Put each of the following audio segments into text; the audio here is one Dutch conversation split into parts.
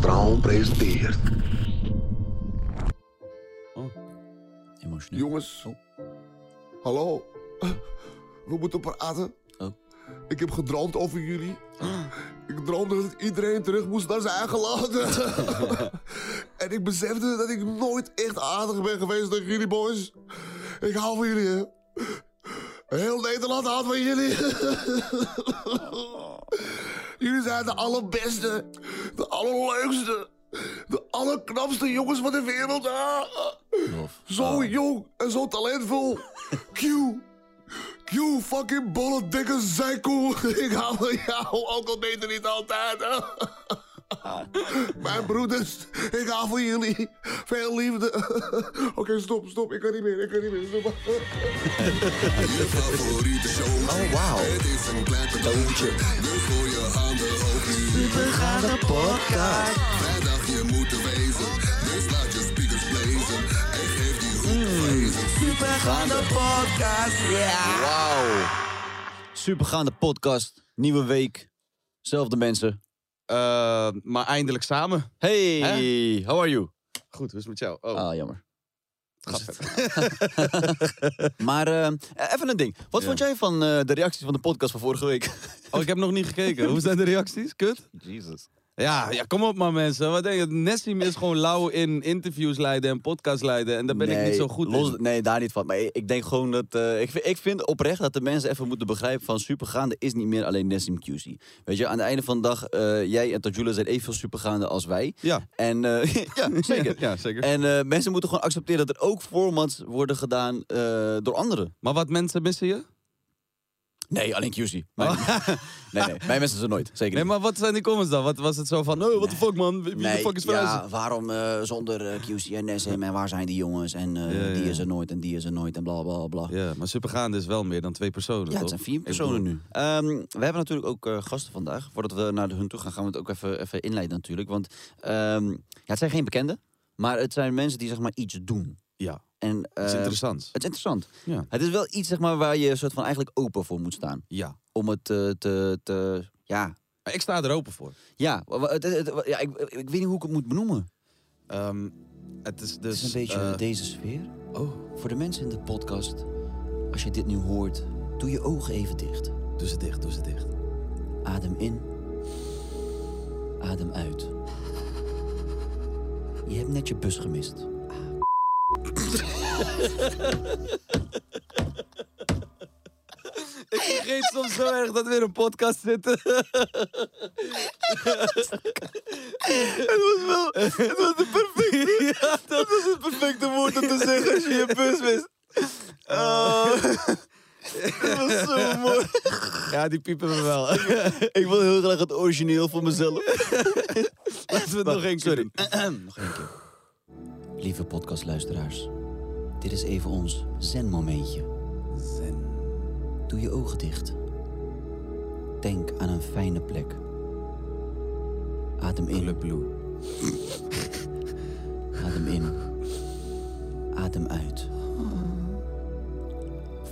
Straal presenteert. Emotioneel. Jongens. Oh. Hallo. We moeten praten. Oh. Ik heb gedroomd over jullie. Ik droomde dat iedereen terug moest naar zijn eigen land. en ik besefte dat ik nooit echt aardig ben geweest tegen jullie boys. Ik hou van jullie, hè. Heel Nederland houdt van jullie. jullie zijn de allerbeste, de allerleukste, de allerknapste jongens van de wereld. Ah. Lof. Zo jong en zo talentvol. Q. Q, fucking bolle dikke zeikel. Ik hou van jou, ook al beter niet altijd. Mijn broeders, ik hou van jullie. Veel liefde. Oké, stop, stop. Ik kan niet meer, ik kan niet meer. Stop. Je favoriete show. Oh, wauw. Het is een klein cadeautje. Dus voor je handen hoog nu. Supergaande podcast. Vrijdag je moet er wezen. Dus laat je speakers blazen. En geef die roep vrezen. Supergaande podcast. Ja. Wauw. Supergaande podcast. Nieuwe week. Zelfde mensen. Eh, maar eindelijk samen. Hey, how are you? Goed, hoe is het met jou? Oh, Ah, jammer. gaat vet. Maar eh, even een ding. Wat Ja. vond jij van eh, de reacties van de podcast van vorige week? Oh, ik heb nog niet gekeken. Hoe zijn de reacties? Kut? Jesus. Ja, ja, kom op maar mensen. Wat denk je? Nessim is gewoon lauw in interviews leiden en podcast leiden. En daar ben ik niet zo goed los, in. Nee, daar niet van. Maar ik denk gewoon dat... eh, ik, vind, ik vind oprecht dat de mensen even moeten begrijpen van supergaande is niet meer alleen Nessim QC. Weet je, aan het einde van de dag, eh, jij en Tajula zijn evenveel supergaande als wij. Ja. En eh, ja, zeker. Ja, zeker. En mensen moeten gewoon accepteren dat er ook formats worden gedaan door anderen. Maar wat mensen missen je? Nee, alleen QC. Mijn, nee, nee, mijn mensen zijn nooit. Zeker Oh. Nee, maar wat zijn die comments dan? Wat was het zo van, oh, what the fuck man? Wie de fuck is verhuizen? ja, waarom eh, zonder eh, QC en Nessim en waar zijn die jongens en Ja, ja, die is er nooit en die is er nooit en bla bla bla. Ja, maar supergaande is wel meer dan twee personen, Ja, het zijn vier personen nu. Ehm, we hebben natuurlijk ook gasten vandaag. Voordat we naar hun toe gaan, gaan we het ook even, even inleiden natuurlijk. Want ehm, ja, het zijn geen bekenden, maar het zijn mensen die zeg maar iets doen. Ja, En, dat is eh, interessant. Het is interessant. Ja. Het is wel iets zeg maar, waar je soort van eigenlijk open voor moet staan. Ja. Om het eh, te, te, ja, Maar ik sta er open voor. ja, het, het- het- ja ik, ik weet niet hoe ik het moet benoemen. Ehm, het is dus... het is een beetje eh, deze sfeer. oh, Voor de mensen in de podcast, als je dit nu hoort, doe je ogen even dicht. doe ze dicht, doe ze dicht. Adem in. Adem uit. Je hebt net je bus gemist. Ik vergeet soms zo erg dat we in een podcast zitten. het was wel... Het was de perfecte... Ja, dat was het perfecte woord om te zeggen als je je bus mist. Oh. Dat was zo mooi. Ja, die piepen we wel. Ik wil heel graag het origineel voor mezelf. Laten we het nog één keer Sorry. nog één keer. Lieve podcastluisteraars. Dit is even ons zen-momentje. Zen. Doe je ogen dicht. Denk aan een fijne plek. Adem in. Blue. Adem in. Adem uit.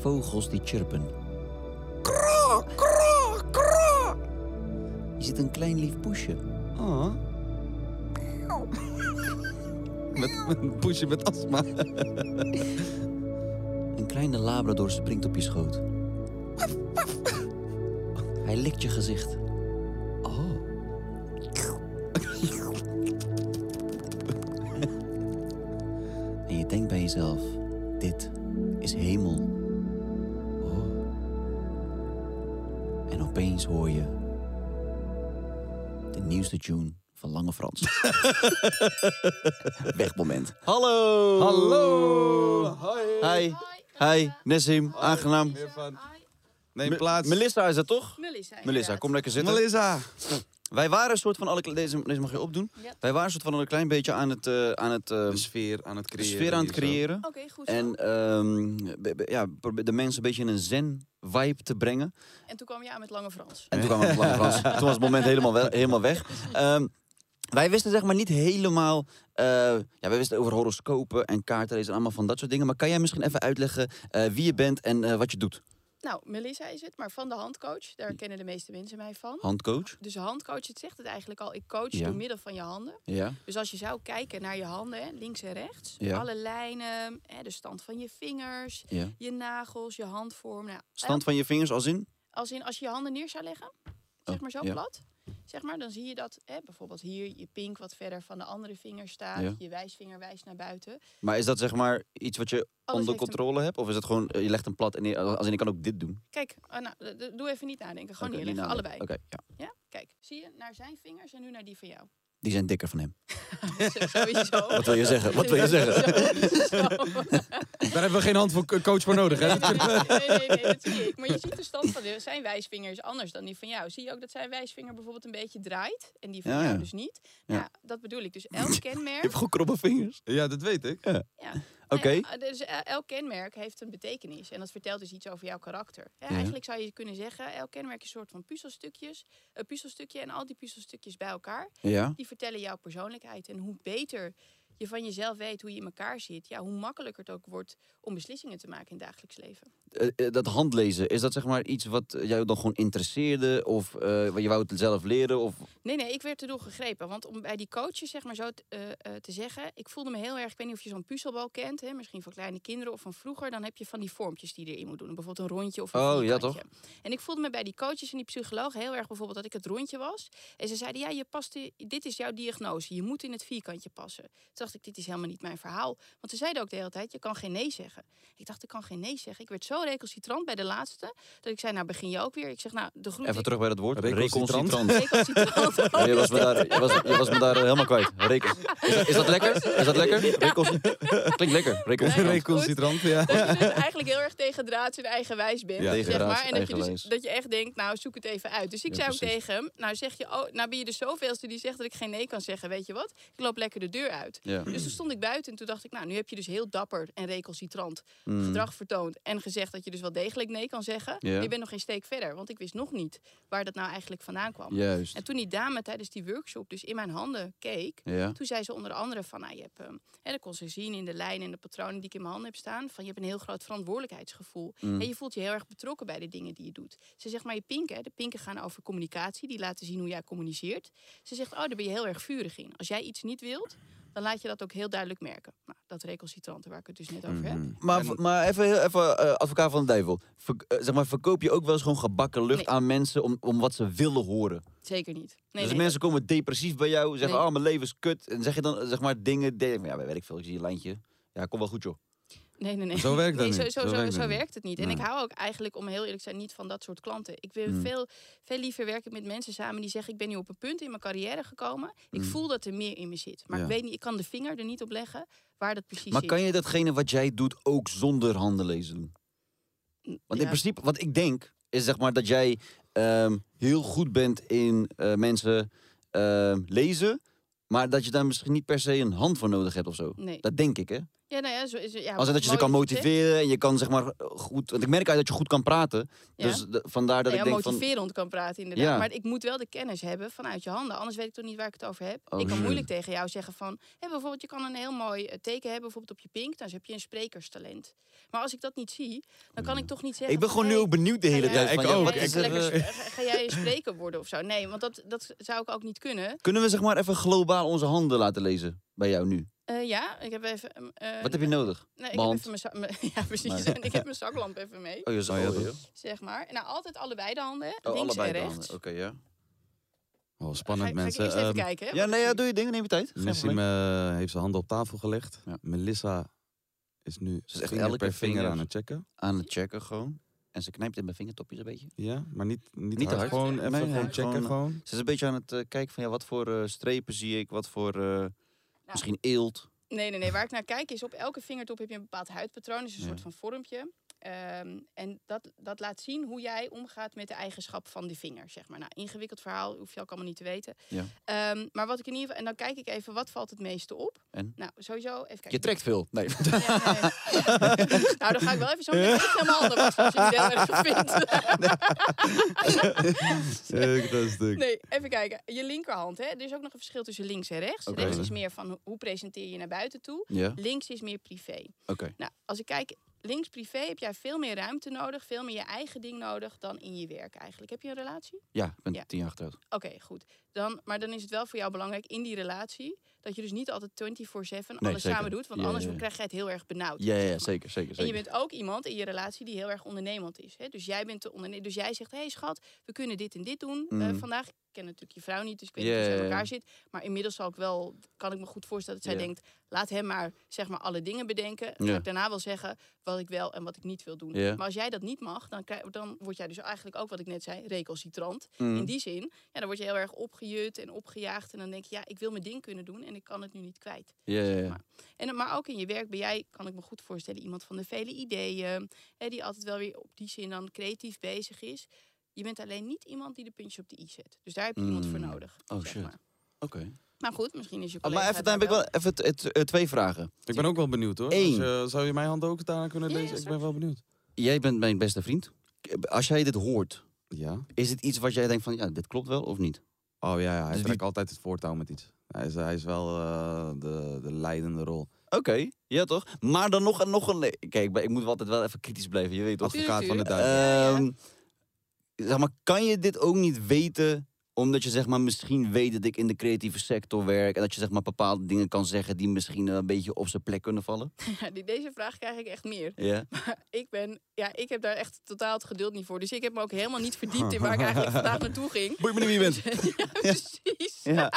Vogels die chirpen. Kra, kra, kra. Je ziet een klein lief poesje. Oh. Met, een poesje met astma. Een kleine labrador springt op je schoot. Hij likt je gezicht. Oh. En je denkt bij jezelf, dit is hemel. Oh. En opeens hoor je de nieuwste tune van Lange Frans. Wegmoment. Hallo! Hallo. Hoi. Hi. Hi, Nessim, aangenaam. Neem plaats. Melissa is dat toch? Melissa. Melissa, kom lekker zitten. Melissa. wij waren een soort van alle... Deze, deze mag je opdoen. Ja. Wij waren een soort van een klein beetje aan het, eh, aan het, eh, De sfeer aan het de creëren. sfeer aan het creëren. Oké, goed zo. En ehm, be- be- ja, probeer de mensen een beetje in een zen-vibe te brengen. En toen kwam je aan met Lange Frans. En toen kwam het Lange Frans. Toen was het moment helemaal, wel, helemaal weg. Ehm, wij wisten zeg maar niet helemaal... eh, ja, wij wisten over horoscopen en kaartenlezen en allemaal van dat soort dingen. Maar kan jij misschien even uitleggen eh, wie je bent en eh, wat je doet? Nou, Melissa is het, maar van de handcoach. Daar kennen de meeste mensen mij van. Handcoach? Dus handcoach, het zegt het eigenlijk al. Ik coach Ja. door middel van je handen. Ja. Dus als je zou kijken naar je handen, hè, links en rechts. Ja. Alle lijnen, hè, de stand van je vingers, ja. je nagels, je handvorm. Nou, Stand van je vingers als in? Als in, als je je handen neer zou leggen, zeg Oh, maar zo plat. Zeg maar, dan zie je dat hè, bijvoorbeeld hier je pink wat verder van de andere vinger staat. Ja. Je wijsvinger wijst naar buiten. Maar is dat zeg maar iets wat je onder heeft een- controle hebt? Of is het gewoon, eh, je legt hem plat en je- als in ik kan ook dit doen? Kijk, ah, nou, doe even niet nadenken. Gewoon Oké, neerleggen, allebei. Oké, ja. Ja? Kijk, zie je naar zijn vingers en nu naar die van jou. Die zijn dikker van hem. Sowieso. Wat wil je zeggen? Wat wil je zeggen? Sowieso. Daar hebben we geen hand voor coach voor nodig, hè? Nee, nee, nee, nee, dat zie ik. Maar je ziet de stand van de, zijn wijsvinger is anders dan die van jou. Zie je ook dat zijn wijsvinger bijvoorbeeld een beetje draait en die van Ja, jou ja. dus niet? Ja. Ja. dat bedoel ik. Dus elk Je kenmerk. hebt goed kromme vingers. Ja, dat weet ik. Ja. Oké. Nou ja, dus eh, elk kenmerk heeft een betekenis en dat vertelt dus iets over jouw karakter. Ja, Ja. Eigenlijk zou je kunnen zeggen, elk kenmerk is een soort van puzzelstukjes, een puzzelstukje en al die puzzelstukjes bij elkaar, Ja. die vertellen jouw persoonlijkheid. En hoe beter je van jezelf weet hoe je in elkaar zit, ja, hoe makkelijker het ook wordt om beslissingen te maken in het dagelijks leven. Eh, eh, dat handlezen, is dat zeg maar iets wat eh, jou dan gewoon interesseerde? Of wat je wou het zelf leren? Of... Nee, nee, ik werd erdoor gegrepen. Want om bij die coaches zeg maar zo te, te zeggen... ik voelde me heel erg... ik weet niet of je zo'n puzzelbal kent... Hè, misschien van kleine kinderen of van vroeger... dan heb je van die vormpjes die je erin moet doen. Bijvoorbeeld een rondje of een Oh, ja, vierkantje. En ik voelde me bij die coaches en die psychologen heel erg bijvoorbeeld... dat ik het rondje was. En ze zeiden, ja, je past dit is jouw diagnose. Je moet in het vierkantje passen. Toen dacht ik, dit is helemaal niet mijn verhaal. Want ze zeiden ook de hele tijd, je kan geen nee zeggen. Ik dacht, ik kan geen nee zeggen. Ik werd zo recalcitrant bij de laatste... dat ik zei, nou begin je ook weer. Ik zeg, nou, de groep... Even terug bij dat woord. Recalcitrant. Recalcitrant. Ja, je, was me daar, je, was, je was me daar eh, helemaal kwijt. Recon. Is, dat, is dat lekker? Is dat lekker? Klinkt lekker. Recalcitrant. Recalcitrant, ja. Dat je dus eigenlijk heel erg tegendraads en eigenwijs bent. Ja, zeg maar. En dat je, dus, dat je echt denkt, nou zoek het even uit. Dus ik Ja, zei ook tegen hem, nou zeg je, oh, nou ben je de zoveelste die zegt dat ik geen nee kan zeggen. Weet je wat? Ik loop lekker de deur uit. Ja. Dus toen stond ik buiten en toen dacht ik, nou nu heb je dus heel dapper en recalcitrant Mm. gedrag vertoond. En gezegd dat je dus wel degelijk nee kan zeggen. Ja. Je bent nog geen steek verder, want ik wist nog niet waar dat nou eigenlijk vandaan kwam. Juist. En toen die dame tijdens die workshop dus in mijn handen keek, Ja. toen zei ze onder andere van, nou, je hebt, ehm, hè, dat kon ze zien in de lijnen en de patronen die ik in mijn handen heb staan, van je hebt een heel groot verantwoordelijkheidsgevoel. Mm. En je voelt je heel erg betrokken bij de dingen die je doet. Ze zegt, maar je pinken, de pinken gaan over communicatie, die laten zien hoe jij communiceert. Ze zegt, oh, daar ben je heel erg vurig in. Als jij iets niet wilt, dan laat je dat ook heel duidelijk merken. Nou, dat recalcitrante waar ik het dus net over heb. Mhm. Maar, maar even, heel- even eh, advocaat van de duivel. Ver- eh, zeg maar, verkoop je ook wel eens gewoon gebakken lucht Nee. aan mensen om, om wat ze willen horen? Zeker niet. Nee, dus nee, mensen komen depressief bij jou, zeggen, Nee. oh, mijn leven is kut. En zeg je dan, zeg maar, dingen, de- ja, weet ik veel, ik zie je lijntje. Ja, kom wel goed, joh. Nee, nee, nee. Zo werkt dat nee, zo, niet. Zo, Zo zo, werkt zo het niet. En Nee. ik hou ook eigenlijk, om heel eerlijk te zijn, niet van dat soort klanten. Ik wil Mm. veel, veel liever werken met mensen samen die zeggen... ik ben nu op een punt in mijn carrière gekomen. Ik Mm. voel dat er meer in me zit. Maar Ja. ik weet niet, ik kan de vinger er niet op leggen waar dat precies Maar zit. kan je datgene wat jij doet ook zonder handen lezen doen? Want in principe, wat ik denk, is zeg maar dat jij ehm, heel goed bent in eh, mensen ehm, lezen, maar dat je daar misschien niet per se een hand voor nodig hebt of zo. Nee. Dat denk ik, hè? Ja, nou ja, zo is het. Ja, Als dat je ze kan motiveren en je kan zeg maar goed. Want ik merk uit dat je goed kan praten. Ja. Dus de- vandaar dat Nou ik ja, denk van. motiverend kan praten inderdaad. Ja. Maar ik moet wel de kennis hebben vanuit je handen. Anders weet ik toch niet waar ik het over heb. Oh, ik kan moeilijk tegen jou zeggen van... Hè, bijvoorbeeld, je kan een heel mooi eh, teken hebben, bijvoorbeeld op je pink. Dan heb je een sprekerstalent. Maar als ik dat niet zie, dan kan ik toch niet zeggen... Ik ben gewoon nu hey, ook benieuwd de hele tijd. van, ik ook. is lekker, ga jij een spreker worden of zo? Nee, want dat, dat zou ik ook niet kunnen. Kunnen we zeg maar even globaal onze handen laten lezen bij jou nu? Eh, ja, ik heb even... ehm, eh, Wat heb je nodig? Nee, ik heb even mijn, Ja, precies. En ik heb mijn zaklamp even mee, Oh, je Oh, ja, oh, dat- ja. zeg maar. Nou, altijd allebei de handen? Oh, links allebei en rechts. Oké, ja. Oh, spannend, ga ik mensen. eerst even Ehm, kijken? Ja, nee, ja, doe je ding, neem je tijd. Probleem. eh, heeft zijn handen op tafel gelegd. Ja. Melissa is nu Ze is echt vinger elke per vinger vinger. aan het checken. Aan het checken gewoon. En ze knijpt in mijn vingertopjes een beetje. Ja, maar niet, niet, Niet te hard. hard. Gewoon even Nee, gewoon nee, checken. gewoon, Gewoon, Ze is een beetje aan het kijken van ja, wat voor strepen zie ik, wat voor eh, misschien eelt. Nee, nee, nee. Waar ik naar kijk is op elke vingertop heb je een bepaald huidpatroon. Dus een soort van vormpje. Ehm, en dat, dat laat zien hoe jij omgaat met de eigenschap van de vinger, zeg maar. Nou, ingewikkeld verhaal, hoef je ook allemaal niet te weten. Ja. Ehm, maar wat ik in ieder geval... En dan kijk ik even, wat valt het meeste op? En? Nou, sowieso, even kijken. Je trekt veel. Nee. Ja, nee. nou, dan ga ik wel even zo meteen helemaal anders als je het heel erg vindt. Nee, even kijken. Je linkerhand, hè? Er is ook nog een verschil tussen links en rechts. Rechts is meer van ho- hoe presenteer je naar buiten toe. Ja, Links is meer privé. oké. Nou, als ik kijk, links privé heb jij veel meer ruimte nodig, veel meer je eigen ding nodig dan in je werk eigenlijk. Heb je een relatie? Ja, ik ben Ja. tien jaar getrouwd. Oké, goed. Dan, maar dan is het wel voor jou belangrijk in die relatie dat je dus niet altijd 24/7 Nee, alles zeker. samen doet, want Ja, anders ja, ja. krijg je het heel erg benauwd. Ja, zeg maar. zeker, zeker, En je bent ook iemand in je relatie die heel erg ondernemend is. Hè? Dus jij bent de ondernemer. Dus jij zegt: hé hey, schat, we kunnen dit en dit doen eh, Mhm. vandaag. Ik ken natuurlijk je vrouw niet, dus ik weet niet hoe ze in elkaar zit. Maar inmiddels zal ik wel, kan ik me goed voorstellen dat zij denkt: laat hem maar zeg maar alle dingen bedenken. Ja. ik daarna wel zeggen wat ik wel en wat ik niet wil doen. Maar als jij dat niet mag, dan, krijg, dan word jij dus eigenlijk ook wat ik net zei, recalcitrant. Mm. In die zin, ja, dan word je heel erg opgejut en opgejaagd. En dan denk je, ja, ik wil mijn ding kunnen doen en ik kan het nu niet kwijt. Ja, ja, maar. En, maar ook in je werk ben jij, kan ik me goed voorstellen, iemand van de vele ideeën. Hè, die altijd wel weer op die zin dan creatief bezig is. Je bent alleen niet iemand die de puntje op de i zet. Dus daar heb je iemand voor Mm. nodig. Oh, zeg shit. Oké. maar goed, misschien is je Oh, collega maar even, daar dan heb ik wel even t- t- eh, twee vragen. Ik ben ook wel benieuwd hoor. Eén. Als je- zou je mijn hand ook daarna kunnen Ja, ja, lezen? ik ben wel benieuwd. Jij bent mijn beste vriend. Als jij dit hoort, Ja. is het iets wat jij denkt van, ja, dit klopt wel of niet? Oh ja, ja hij Dus trekt wie- altijd het voortouw met iets. Hij is, hij is wel eh, de, de leidende rol. Oké, ja toch? Maar dan nog, een- nog een... Kijk, ik, moet altijd wel even kritisch blijven, je weet toch? Advocaat van de duivel. Ja, ja. Ehm, zeg maar, kan je dit ook niet weten omdat je zeg maar misschien weet dat ik in de creatieve sector werk en dat je zeg maar bepaalde dingen kan zeggen die misschien eh, een beetje op zijn plek kunnen vallen? Ja, die, deze vraag krijg ik echt meer. Ja. ik ben, ja, ik heb daar echt totaal het geduld niet voor. Dus ik heb me ook helemaal niet verdiept in waar ik eigenlijk vandaag naartoe ging. Boeit me niet wie je bent. ja, precies. Ja.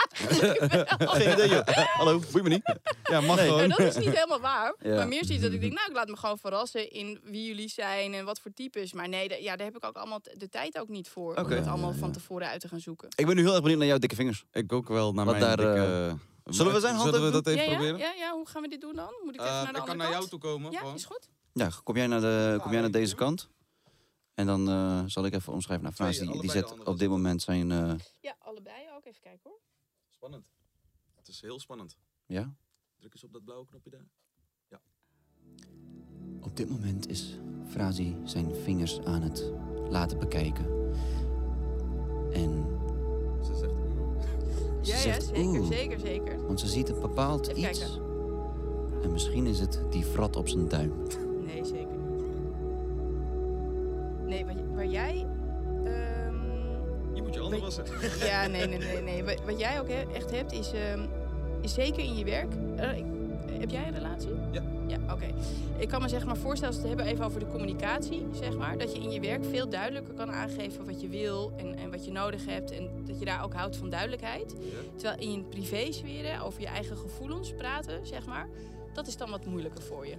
Wel. Geen idee, joh. Hallo, boeit me niet. Ja, mag Nee. Maar gewoon. dat is niet helemaal waar. Ja. Maar meer zoiets dat ik denk, nou, ik laat me gewoon verrassen in wie jullie zijn en wat voor types. Maar nee, ja, daar heb ik ook allemaal de tijd ook niet voor. Om het allemaal van tevoren uit te gaan zoeken. Ik ben nu heel erg benieuwd naar jouw dikke vingers. Ik ook wel naar Wat mijn daar, dikke... Zullen we zijn hand Zullen we even dat even ja, ja, proberen? ja, ja, hoe gaan we dit doen dan? Moet ik even Eh, naar de ik kan andere naar jou kant? toe komen. Ja, gewoon. is goed. Ja, kom jij naar, de, kom jij naar deze kant? En dan eh, zal ik even omschrijven naar Frans. Die, die zet op dit moment zijn... eh, Ja, allebei ook. Even kijken hoor. Spannend. Het is heel spannend. ja? Druk eens op dat blauwe knopje daar. Op dit moment is Frazi zijn vingers aan het laten bekijken. En. Ze Ja, ja, zegt zeker, zeker, zeker. want ze ziet een bepaald Even iets. kijken. En misschien is het die frat op zijn duim. Nee, zeker niet. Nee, wat, waar jij... ehm, Je moet je handen wassen. Ja, nee, nee, nee. nee. Wat, wat jij ook he- echt hebt, is, ehm, is zeker in je werk. Eh, ik- heb jij een relatie? Ja. Ja, oké. Ik kan me zeg maar voorstellen, als we het hebben even over de communicatie, zeg maar, dat je in je werk veel duidelijker kan aangeven wat je wil en, en wat je nodig hebt. En dat je daar ook houdt van duidelijkheid. Terwijl in je privésfeer, over je eigen gevoelens praten, zeg maar, dat is dan wat moeilijker voor je.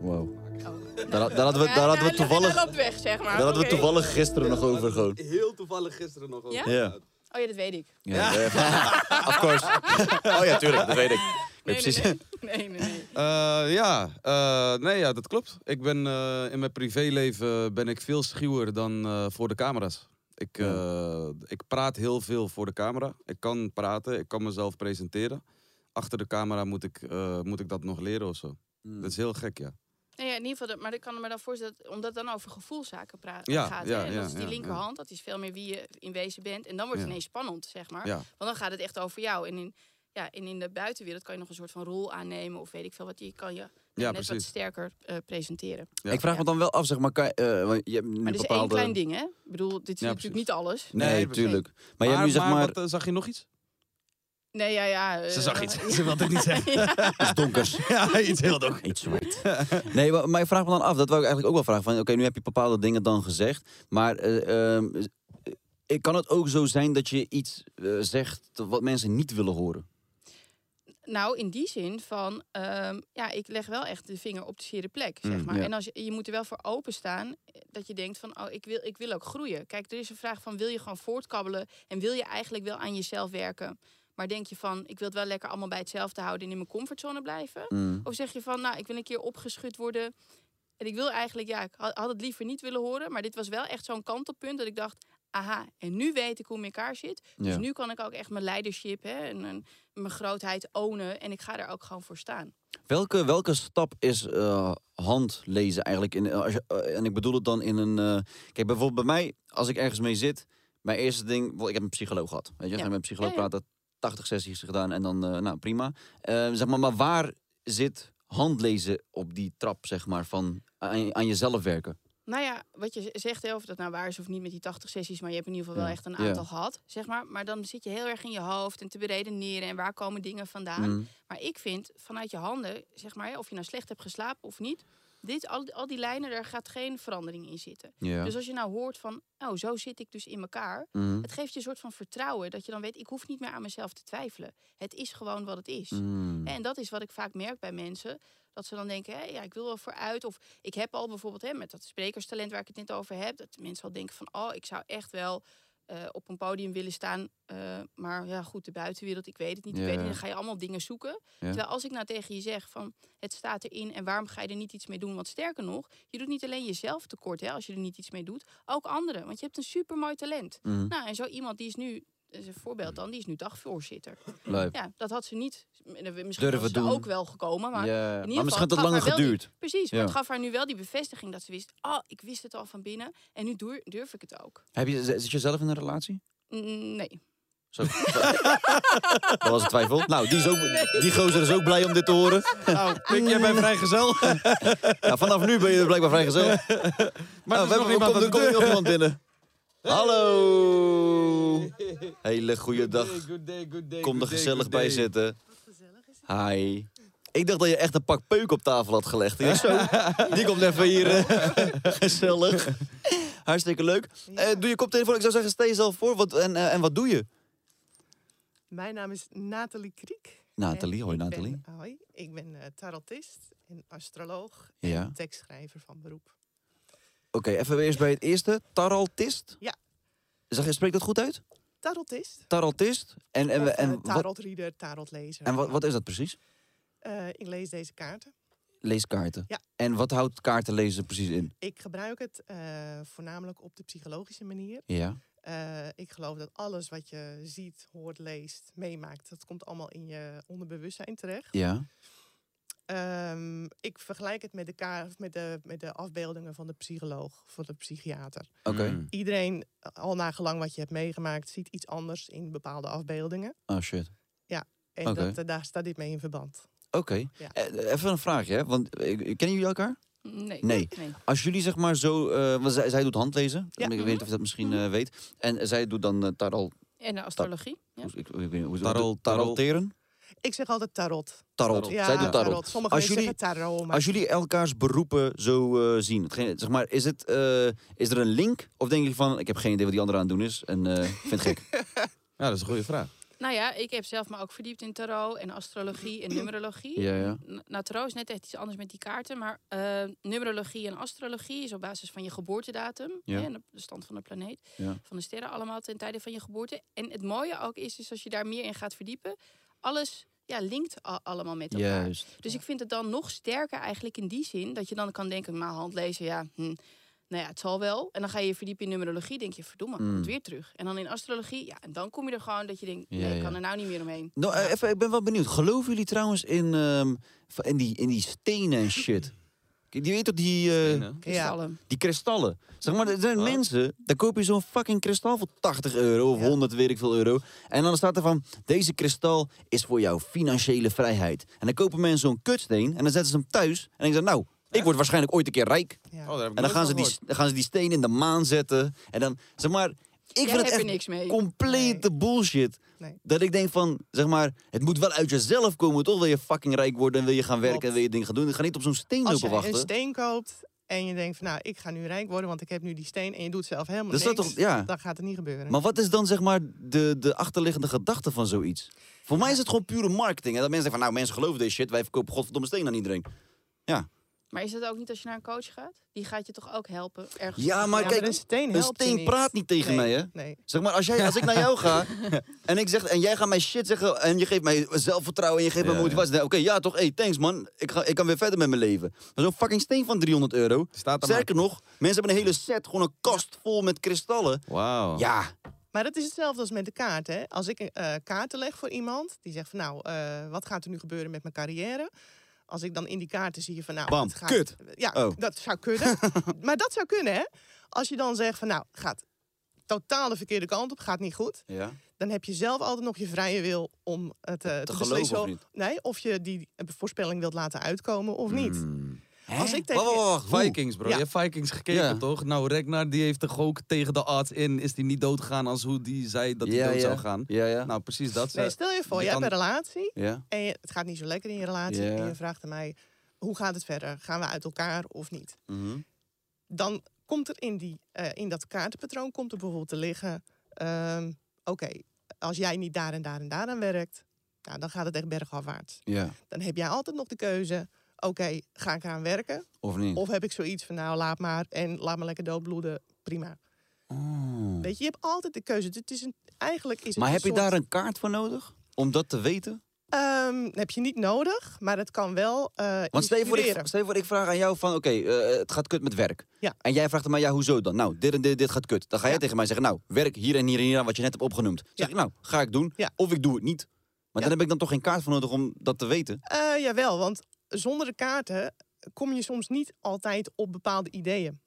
Wow. Oh. Daar, daar hadden we, daar hadden we toevallig, weg, zeg maar. daar hadden we toevallig gisteren nog over gewoon. Heel toevallig gisteren nog over. Ja? Ja. Oh ja, dat weet ik. Ja, ja. of course. oh ja, tuurlijk, dat weet ik. Nee, precies. nee, nee. nee, nee, nee. Eh, ja, eh, nee, ja, dat klopt. Ik ben eh, in mijn privéleven ben ik veel schuwer dan eh, voor de camera's. Ik, eh, ik praat heel veel voor de camera. Ik kan praten, ik kan mezelf presenteren. Achter de camera moet ik, eh, moet ik dat nog leren of zo. Hmm. Dat is heel gek, ja. Nee, ja, in ieder geval, dat- maar ik kan me dan voorstellen, dat, omdat het dan over gevoelszaken praat, Ja, gaat. ja, hè? En ja, dat is die ja, linkerhand, dat is veel meer wie je in wezen bent. En dan wordt het Ja. ineens spannend, zeg maar. ja. Want dan gaat het echt over jou. En in, ja, en in de buitenwereld kan je nog een soort van rol aannemen, of weet ik veel wat. Je kan je Ja, net wat sterker eh, presenteren. Ja. Ik vraag me dan wel af, zeg maar, kan, eh, want je hebt nu Maar dit is één klein ding, hè? Ik bedoel, dit is Ja, natuurlijk niet alles. Nee, Nee, precies. tuurlijk. Maar, je hebt nu zeg maar... wat, eh, zag je nog iets? Nee, ja, ja. Ze zag iets. Ze wilde het niet zeggen. ja. donkers. ja, iets heel donker. Iets zwart. Nee, maar, maar ik vraag me dan af, dat wou ik eigenlijk ook wel vragen. Van, Oké, nu heb je bepaalde dingen dan gezegd. Maar eh, ehm, eh, kan het ook zo zijn dat je iets zegt wat mensen niet willen horen? Nou, in die zin van, ehm, ja, ik leg wel echt de vinger op de zere plek, zeg Mm, maar. ja. En als je, je moet er wel voor openstaan eh, dat je denkt van, oh, ik wil, ik wil ook groeien. Kijk, er is een vraag van, wil je gewoon voortkabbelen en wil je eigenlijk wel aan jezelf werken? Maar denk je van, ik wil het wel lekker allemaal bij hetzelfde houden en in mijn comfortzone blijven? Mm. Of zeg je van, nou, ik wil een keer opgeschud worden En ik wil eigenlijk, ja, ik had het liever niet willen horen. Maar dit was wel echt zo'n kantelpunt dat ik dacht... Aha, en nu weet ik hoe het in elkaar zit. Dus Ja. nu kan ik ook echt mijn leidership hè, en, en mijn grootheid ownen. En ik ga daar ook gewoon voor staan. Welke, welke stap is eh, handlezen eigenlijk? In, als je, eh, en ik bedoel het dan in een... eh, kijk, bijvoorbeeld bij mij, als ik ergens mee zit... Mijn eerste ding... Ik heb een psycholoog gehad. Weet je? Ja. Met een psycholoog Ja, ja. praten, 80 sessies gedaan en dan, eh, nou prima. Eh, zeg maar, maar waar zit handlezen op die trap, zeg maar, van aan, aan jezelf werken? Nou ja, wat je zegt, hè, of dat nou waar is of niet met die 80 sessies, maar je hebt in ieder geval wel echt een Ja. aantal gehad, zeg maar. Maar dan zit je heel erg in je hoofd en te beredeneren en waar komen dingen vandaan. Mm. Maar ik vind vanuit je handen, zeg maar, of je nou slecht hebt geslapen of niet, dit, al, al die lijnen, daar gaat geen verandering in zitten. Ja. Dus als je nou hoort van, oh, zo zit ik dus in elkaar. Mhm. Het geeft je een soort van vertrouwen dat je dan weet, ik hoef niet meer aan mezelf te twijfelen. Het is gewoon wat het is. Mm. En dat is wat ik vaak merk bij mensen. Dat ze dan denken, hé, ja, ik wil wel vooruit. Of ik heb al bijvoorbeeld hè, met dat sprekerstalent waar ik het net over heb. Dat mensen al denken van, oh, ik zou echt wel eh, op een podium willen staan. eh, maar ja, goed, de buitenwereld, ik weet het niet. Ik weet niet. Dan ga je allemaal dingen zoeken. Ja. Terwijl als ik nou tegen je zeg van, het staat erin en waarom ga je er niet iets mee doen? Want sterker nog, je doet niet alleen jezelf tekort hè, als je er niet iets mee doet. Ook anderen, want je hebt een supermooi talent. Mhm. Nou, en zo iemand die is nu, is een voorbeeld dan, die is nu dagvoorzitter. Lijp. Ja, dat had ze niet. Misschien Durven was ze doen. ook wel gekomen, maar ja. in Maar ieder misschien geval, had het gaf langer die- geduurd. precies, maar Ja. het gaf haar nu wel die bevestiging dat ze wist, oh, ik wist het al van binnen en nu durf ik het ook. Heb je, zit je zelf in een relatie? Nee. Zo. dat was een twijfel. Nou, die, is ook, die gozer is ook blij om dit te horen. Nou, pik jij bij vrijgezel? Ja, vanaf nu ben je blijkbaar vrijgezel. maar Nou, er we is nog hebben, iemand nog iemand binnen. Hallo. Hele goede dag. Good day, good day, Kom er gezellig bij day. zitten. Hi. Ik dacht dat je echt een pak peuk op tafel had gelegd. Ik dacht, zo, die komt even hier. eh, gezellig. Hartstikke leuk. Eh, doe je koptelefoon. Ik zou zeggen, stel jezelf voor. Wat, en, eh, en wat doe je? Mijn naam is Nathalie Kriek. Nathalie, hoi ik Nathalie. Ben, hoi, ik ben eh, tarotist en astroloog Ja. en tekstschrijver van beroep. Oké, even eerst bij het eerste. Taraltist? Ja. Zeg, je spreekt dat goed uit? Tarotist. Taraltist? En, en, of, en, eh, tarotreader, tarotlezer. en wat, wat is dat precies? Eh, ik lees deze kaarten. Leeskaarten. Ja. En wat houdt kaarten lezen precies in? Ik gebruik het eh, voornamelijk op de psychologische manier. Ja. Ik geloof dat alles wat je ziet, hoort, leest, meemaakt, dat komt allemaal in je onderbewustzijn terecht. Ja. Ehm, ik vergelijk het met de, ka- met, de, met de afbeeldingen van de psycholoog, van de psychiater. Oké. Mm. Iedereen, al nagelang wat je hebt meegemaakt, ziet iets anders in bepaalde afbeeldingen. Oh shit. En Oké. dat, eh, daar staat dit mee in verband. Oké. Ja. Eh, Even een vraagje, hè? Want eh, kennen jullie elkaar? Nee. Nee. nee. Als jullie zeg maar zo... eh, want zij, zij doet handlezen. Ja. Ik weet niet of je dat misschien eh, weet. En zij doet dan uh, taral... En de astrologie. Ja. hoe- Ik, ik, weet niet, hoe Tarol- taroteren? Ik zeg altijd tarot. Tarot. Ja, Zij doet tarot. Sommige Als mensen jullie- zeggen tarot, maar Als jullie elkaars beroepen zo eh, zien, hetgeen- zeg maar, is, het, eh, is er een link? Of denk je van, ik heb geen idee wat die andere aan het doen is en eh, ik vind het gek? Ja, dat is een goede vraag. Nou ja, ik heb zelf me ook verdiept in tarot en astrologie en numerologie. Ja, ja. Nou, tarot is net echt iets anders met die kaarten. Maar eh, numerologie en astrologie is op basis van je geboortedatum. Ja. hè, en de de stand van de planeet. Ja. Van de sterren allemaal ten tijde van je geboorte. En het mooie ook is, is als je daar meer in gaat verdiepen. Alles ja, linkt allemaal met elkaar. Juist. Dus ik vind het dan nog sterker eigenlijk in die zin. Dat je dan kan denken, maar handlezen, ja... Hm, nou ja, het zal wel. En dan ga je je verdiepen in numerologie. Denk je, verdomme, Mm. komt weer terug. En dan in astrologie, ja, en dan kom je er gewoon dat je denkt... Nee, ik ja. kan er nou niet meer omheen. Nou, eh, even, ik ben wel benieuwd. Geloven jullie trouwens in, ehm, in, die, in die stenen en shit? Die weet toch die, eh, Stenen. Kristallen. die kristallen? Zeg maar, er zijn Oh. mensen, dan koop je zo'n fucking kristal voor 80 euro of Ja. 100 weet ik veel euro. En dan staat er van, deze kristal is voor jouw financiële vrijheid. En dan kopen mensen zo'n kutsteen en dan zetten ze hem thuis. En dan zeggen ze, nou, ik word waarschijnlijk ooit een keer rijk. ja. Oh, daar heb ik En dan gaan, ze die, dan gaan ze die steen in de maan zetten. En dan, zeg maar, ik Jij vind het echt niks mee. complete bullshit. Nee. Dat ik denk van, zeg maar, het moet wel uit jezelf komen, toch? Wil je fucking rijk worden en wil je gaan werken Klopt. en wil je dingen gaan doen. Ga niet op zo'n steen Als lopen je wachten. een steen koopt en je denkt van nou, ik ga nu rijk worden, want ik heb nu die steen en je doet zelf helemaal Dat dat niks, toch- ja. dan gaat het niet gebeuren. Maar wat is dan, zeg maar, de, de achterliggende gedachte van zoiets? Voor mij is het gewoon pure marketing. En dat mensen zeggen van, nou, mensen geloven deze shit. Wij verkopen godverdomme steen aan iedereen. Ja. Maar is dat ook niet als je naar een coach gaat? Die gaat je toch ook helpen ergens? Ja, maar Ja, kijk, een steen een helpt je steen niet. praat niet tegen Nee, mij, hè? Nee. Zeg maar, als, jij, als ik naar jou ga en, ik zeg, en jij gaat mij shit zeggen en je geeft mij zelfvertrouwen en je geeft Ja, mij motivatie. Oké, ja toch, hey, thanks man. Ik, ga, ik kan weer verder met mijn leven. Maar zo'n fucking steen van 300 euro. Staat er Sterker nog, mensen hebben een hele set, gewoon een kast vol met kristallen. Wauw. Ja, Maar het is hetzelfde als met de kaart. Hè? Als ik eh, kaarten leg voor iemand, die zegt van nou, eh, wat gaat er nu gebeuren met mijn carrière? Als ik dan in die kaarten zie je van nou, Bam, het gaat, kut. Ja, Oh. dat zou kunnen. maar dat zou kunnen, hè? Als je dan zegt van nou, gaat totaal de verkeerde kant op, gaat niet goed. ja. Dan heb je zelf altijd nog je vrije wil om het eh, te, beslissen. of? Nee, of je die voorspelling wilt laten uitkomen of niet. Hmm. Als ik tegen Wacht, wacht, wacht. Hoe? Vikings, bro. Ja. Je hebt Vikings gekeken, Ja. toch? Nou, Ragnar die heeft toch ook tegen de arts in... is die niet doodgegaan als hoe die zei dat hij Ja, dood ja. zou gaan. Ja, ja. Nou, precies dat. Nee, Ze- stel je voor, je je, kan- hebt een relatie ja. en je, het gaat niet zo lekker in je relatie. Ja. En je vraagt aan mij, hoe gaat het verder? Gaan we uit elkaar of niet? Mhm. dan komt er in, die, eh, in dat kaartenpatroon komt er bijvoorbeeld te liggen... ehm, oké, als jij niet daar en daar en daar aan werkt... Nou, dan gaat het echt bergafwaarts. ja. Dan heb jij altijd nog de keuze... oké, ga ik eraan werken? Of niet? Of heb ik zoiets van, nou, laat maar en laat me lekker doodbloeden. Prima. Oh. Weet je, je hebt altijd de keuze. Het is een, eigenlijk is het Maar heb je daar een kaart voor nodig? Om dat te weten? Ehm, heb je niet nodig, maar het kan wel eh Want stel je, voor, ik, stel je voor, ik vraag aan jou van, oké, eh, het gaat kut met werk. Ja. En jij vraagt aan mij, ja, hoezo dan? Nou, dit en dit, dit gaat kut. Dan ga jij Ja. tegen mij zeggen, nou, werk hier en hier en hier aan wat je net hebt opgenoemd. Zeg Ja. ik, nou, ga ik doen. Ja. Of ik doe het niet. Maar Ja. dan heb ik dan toch geen kaart voor nodig om dat te weten? Eh, jawel, want zonder de kaarten kom je soms niet altijd op bepaalde ideeën.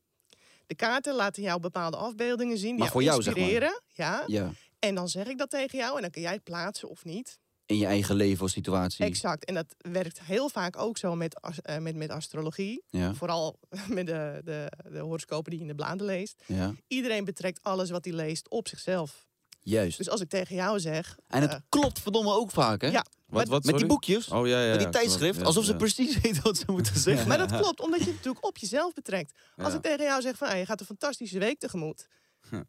De kaarten laten jou bepaalde afbeeldingen zien die Maar voor jou, zeg maar. inspireren. Ja. Ja. En dan zeg ik dat tegen jou en dan kun jij het plaatsen of niet. In je eigen leven of situatie. Exact. En dat werkt heel vaak ook zo met, eh, met, met astrologie. Ja, Vooral met de, de, de horoscopen die je in de bladen leest. ja, Iedereen betrekt alles wat hij leest op zichzelf. Juist. Dus als ik tegen jou zeg... En het eh, klopt verdomme ook vaak, hè? ja, Wat, wat, Met die boekjes, Oh ja, ja. met die tijdschrift, klopt, alsof ze ja. precies weten wat ze moeten zeggen. Maar dat klopt, omdat je het natuurlijk op jezelf betrekt. Als Ja. ik tegen jou zeg van ah, je gaat een fantastische week tegemoet. Hm.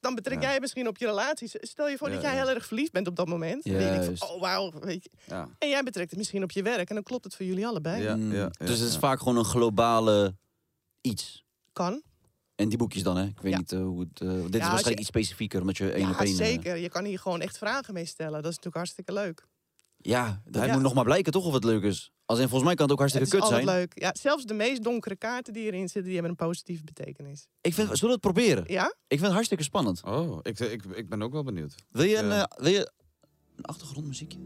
Dan betrek Ja. jij misschien op je relaties. Stel je voor Ja, dat jij ja. heel erg verliefd bent op dat moment. Van, oh wauw. weet je. Ja. En jij betrekt het misschien op je werk. En dan klopt het voor jullie allebei. Ja, Mm, ja, dus het is vaak gewoon een globale iets. Kan. En die boekjes dan, hè? Ik weet Ja. niet eh, hoe het... eh, dit is je- waarschijnlijk iets specifieker, omdat je één ja, op één... eh, zeker. Je kan hier gewoon echt vragen mee stellen. Dat is natuurlijk hartstikke leuk. ja, Ja. moet nog maar blijken toch of het leuk is. Als in, volgens mij kan het ook hartstikke het is kut altijd zijn. leuk. Ja, zelfs de meest donkere kaarten die erin zitten, die hebben een positieve betekenis. Ik vind, zullen we het proberen? Ja? Ik vind het hartstikke spannend. Oh, ik, ik, ik ben ook wel benieuwd. Wil je een, wil je een achtergrondmuziekje?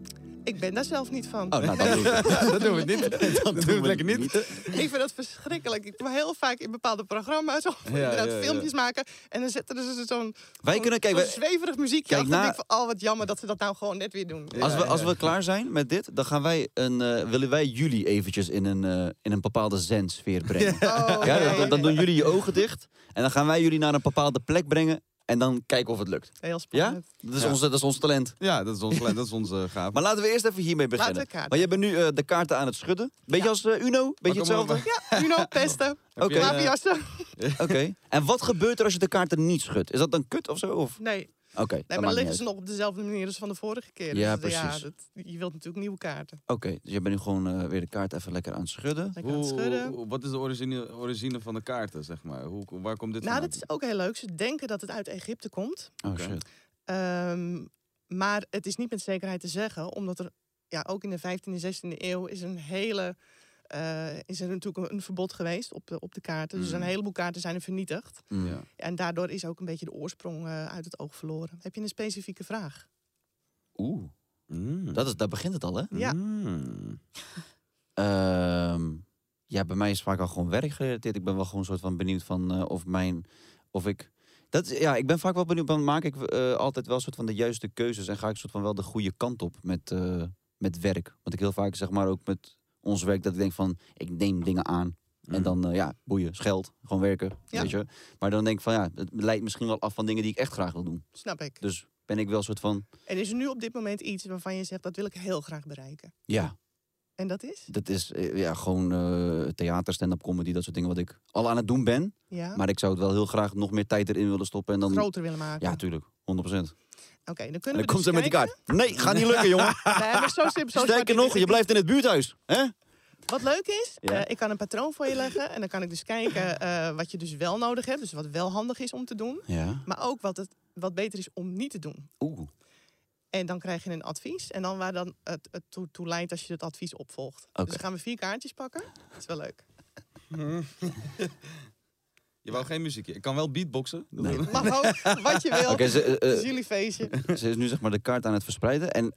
Ik ben daar zelf niet van. Oh, nou, dan doen we dat doen we niet. Dan doen we lekker niet. Ik vind dat verschrikkelijk. Ik doe heel vaak in bepaalde programma's of Ja, inderdaad ja, ja. filmpjes maken. En dan zetten ze zo'n Wij zo'n- kunnen, kijk, zo'n wij- zweverig muziekje Kijk. Dan na- ik van, oh wat jammer dat ze dat nou gewoon net weer doen. als, we, als we klaar zijn met dit, dan gaan wij een, eh, willen wij jullie eventjes in een, eh, in een bepaalde zensfeer brengen. Oh, Ja, nee. dan, dan doen jullie je ogen dicht. En dan gaan wij jullie naar een bepaalde plek brengen. En dan kijken of het lukt. Heel Ja? spannend. Dat is, Ja. Onze, dat is ons talent. Ja, dat is ons, dat is onze gaaf. Maar laten we eerst even hiermee beginnen. Laten we kaarten. Want je bent nu eh, de kaarten aan het schudden. Beetje Ja. als eh, Uno? Beetje Maar maar, hetzelfde? Ja, Uno, pesten, Oké. eh, mafiassen. Oké. En wat gebeurt er als je de kaarten niet schudt? Is dat dan kut of zo? Of? Nee, Oké, nee dat maar liggen ze nog op dezelfde manier als van de vorige keer. Ja, Dus, precies. dat, je wilt natuurlijk nieuwe kaarten. Oké, dus je bent nu gewoon eh, weer de kaart even lekker aan het schudden. Lekker aan het schudden. hoe- wat is de origine, origine van de kaarten, zeg maar? Hoe, waar komt dit Nou, vandaan? dat is ook heel leuk. Ze denken dat het uit Egypte komt. Oh shit. Ehm, maar het is niet met zekerheid te zeggen, omdat er ja, ook in de 15e en 16e eeuw is een hele. Eh, is er natuurlijk een verbod geweest op de, op de kaarten. Dus Mm. een heleboel kaarten zijn er vernietigd. Mm. Ja. En daardoor is ook een beetje de oorsprong eh, uit het oog verloren. Heb je een specifieke vraag? Oeh, Mm. dat is, daar begint het al, hè? Ja. Mm. Ehm, ja, bij mij is het vaak al gewoon werkgerelateerd. Ik ben wel gewoon een soort van benieuwd van eh, of mijn... Of ik... Dat, ja, ik ben vaak wel benieuwd, dan maak ik eh, altijd wel een soort van de juiste keuzes... en ga ik soort van wel de goede kant op met, eh, met werk. Want ik heel vaak, zeg maar, ook met ons werk... dat ik denk van, ik neem dingen aan. En Mm. dan, eh, ja, boeien, scheld, gewoon werken, Ja. weet je. Maar dan denk ik van, ja, het leidt misschien wel af van dingen die ik echt graag wil doen. Snap ik. Dus ben ik wel een soort van, En is er nu op dit moment iets waarvan je zegt dat wil ik heel graag bereiken? ja, En dat is? dat is eh, ja, gewoon eh, theater, stand-up comedy, dat soort dingen wat ik al aan het doen ben. Ja. Maar ik zou het wel heel graag nog meer tijd erin willen stoppen. En dan, Groter willen maken. ja, tuurlijk, 100%. En Oké, dan dan kunnen we komt dus ze met die kaart. Nee, gaat niet lukken, jongen. Nee, maar zo simpel. Sterker nog, je blijft in het buurthuis. Hè? Wat leuk is, Ja. eh, ik kan een patroon voor je leggen. En dan kan ik dus kijken eh, wat je dus wel nodig hebt. Dus wat wel handig is om te doen. Ja. Maar ook wat, het, wat beter is om niet te doen. Oeh. En dan krijg je een advies. En dan waar dan het, het toe, toe leidt als je het advies opvolgt. Oké. Dus dan gaan we vier kaartjes pakken. Dat is wel leuk. Je wou geen muziekje. Ik kan wel beatboxen. Nee. Mag ook, wat je wil. Oké, ze, eh, jullie feestje. ze is nu zeg maar de kaart aan het verspreiden. En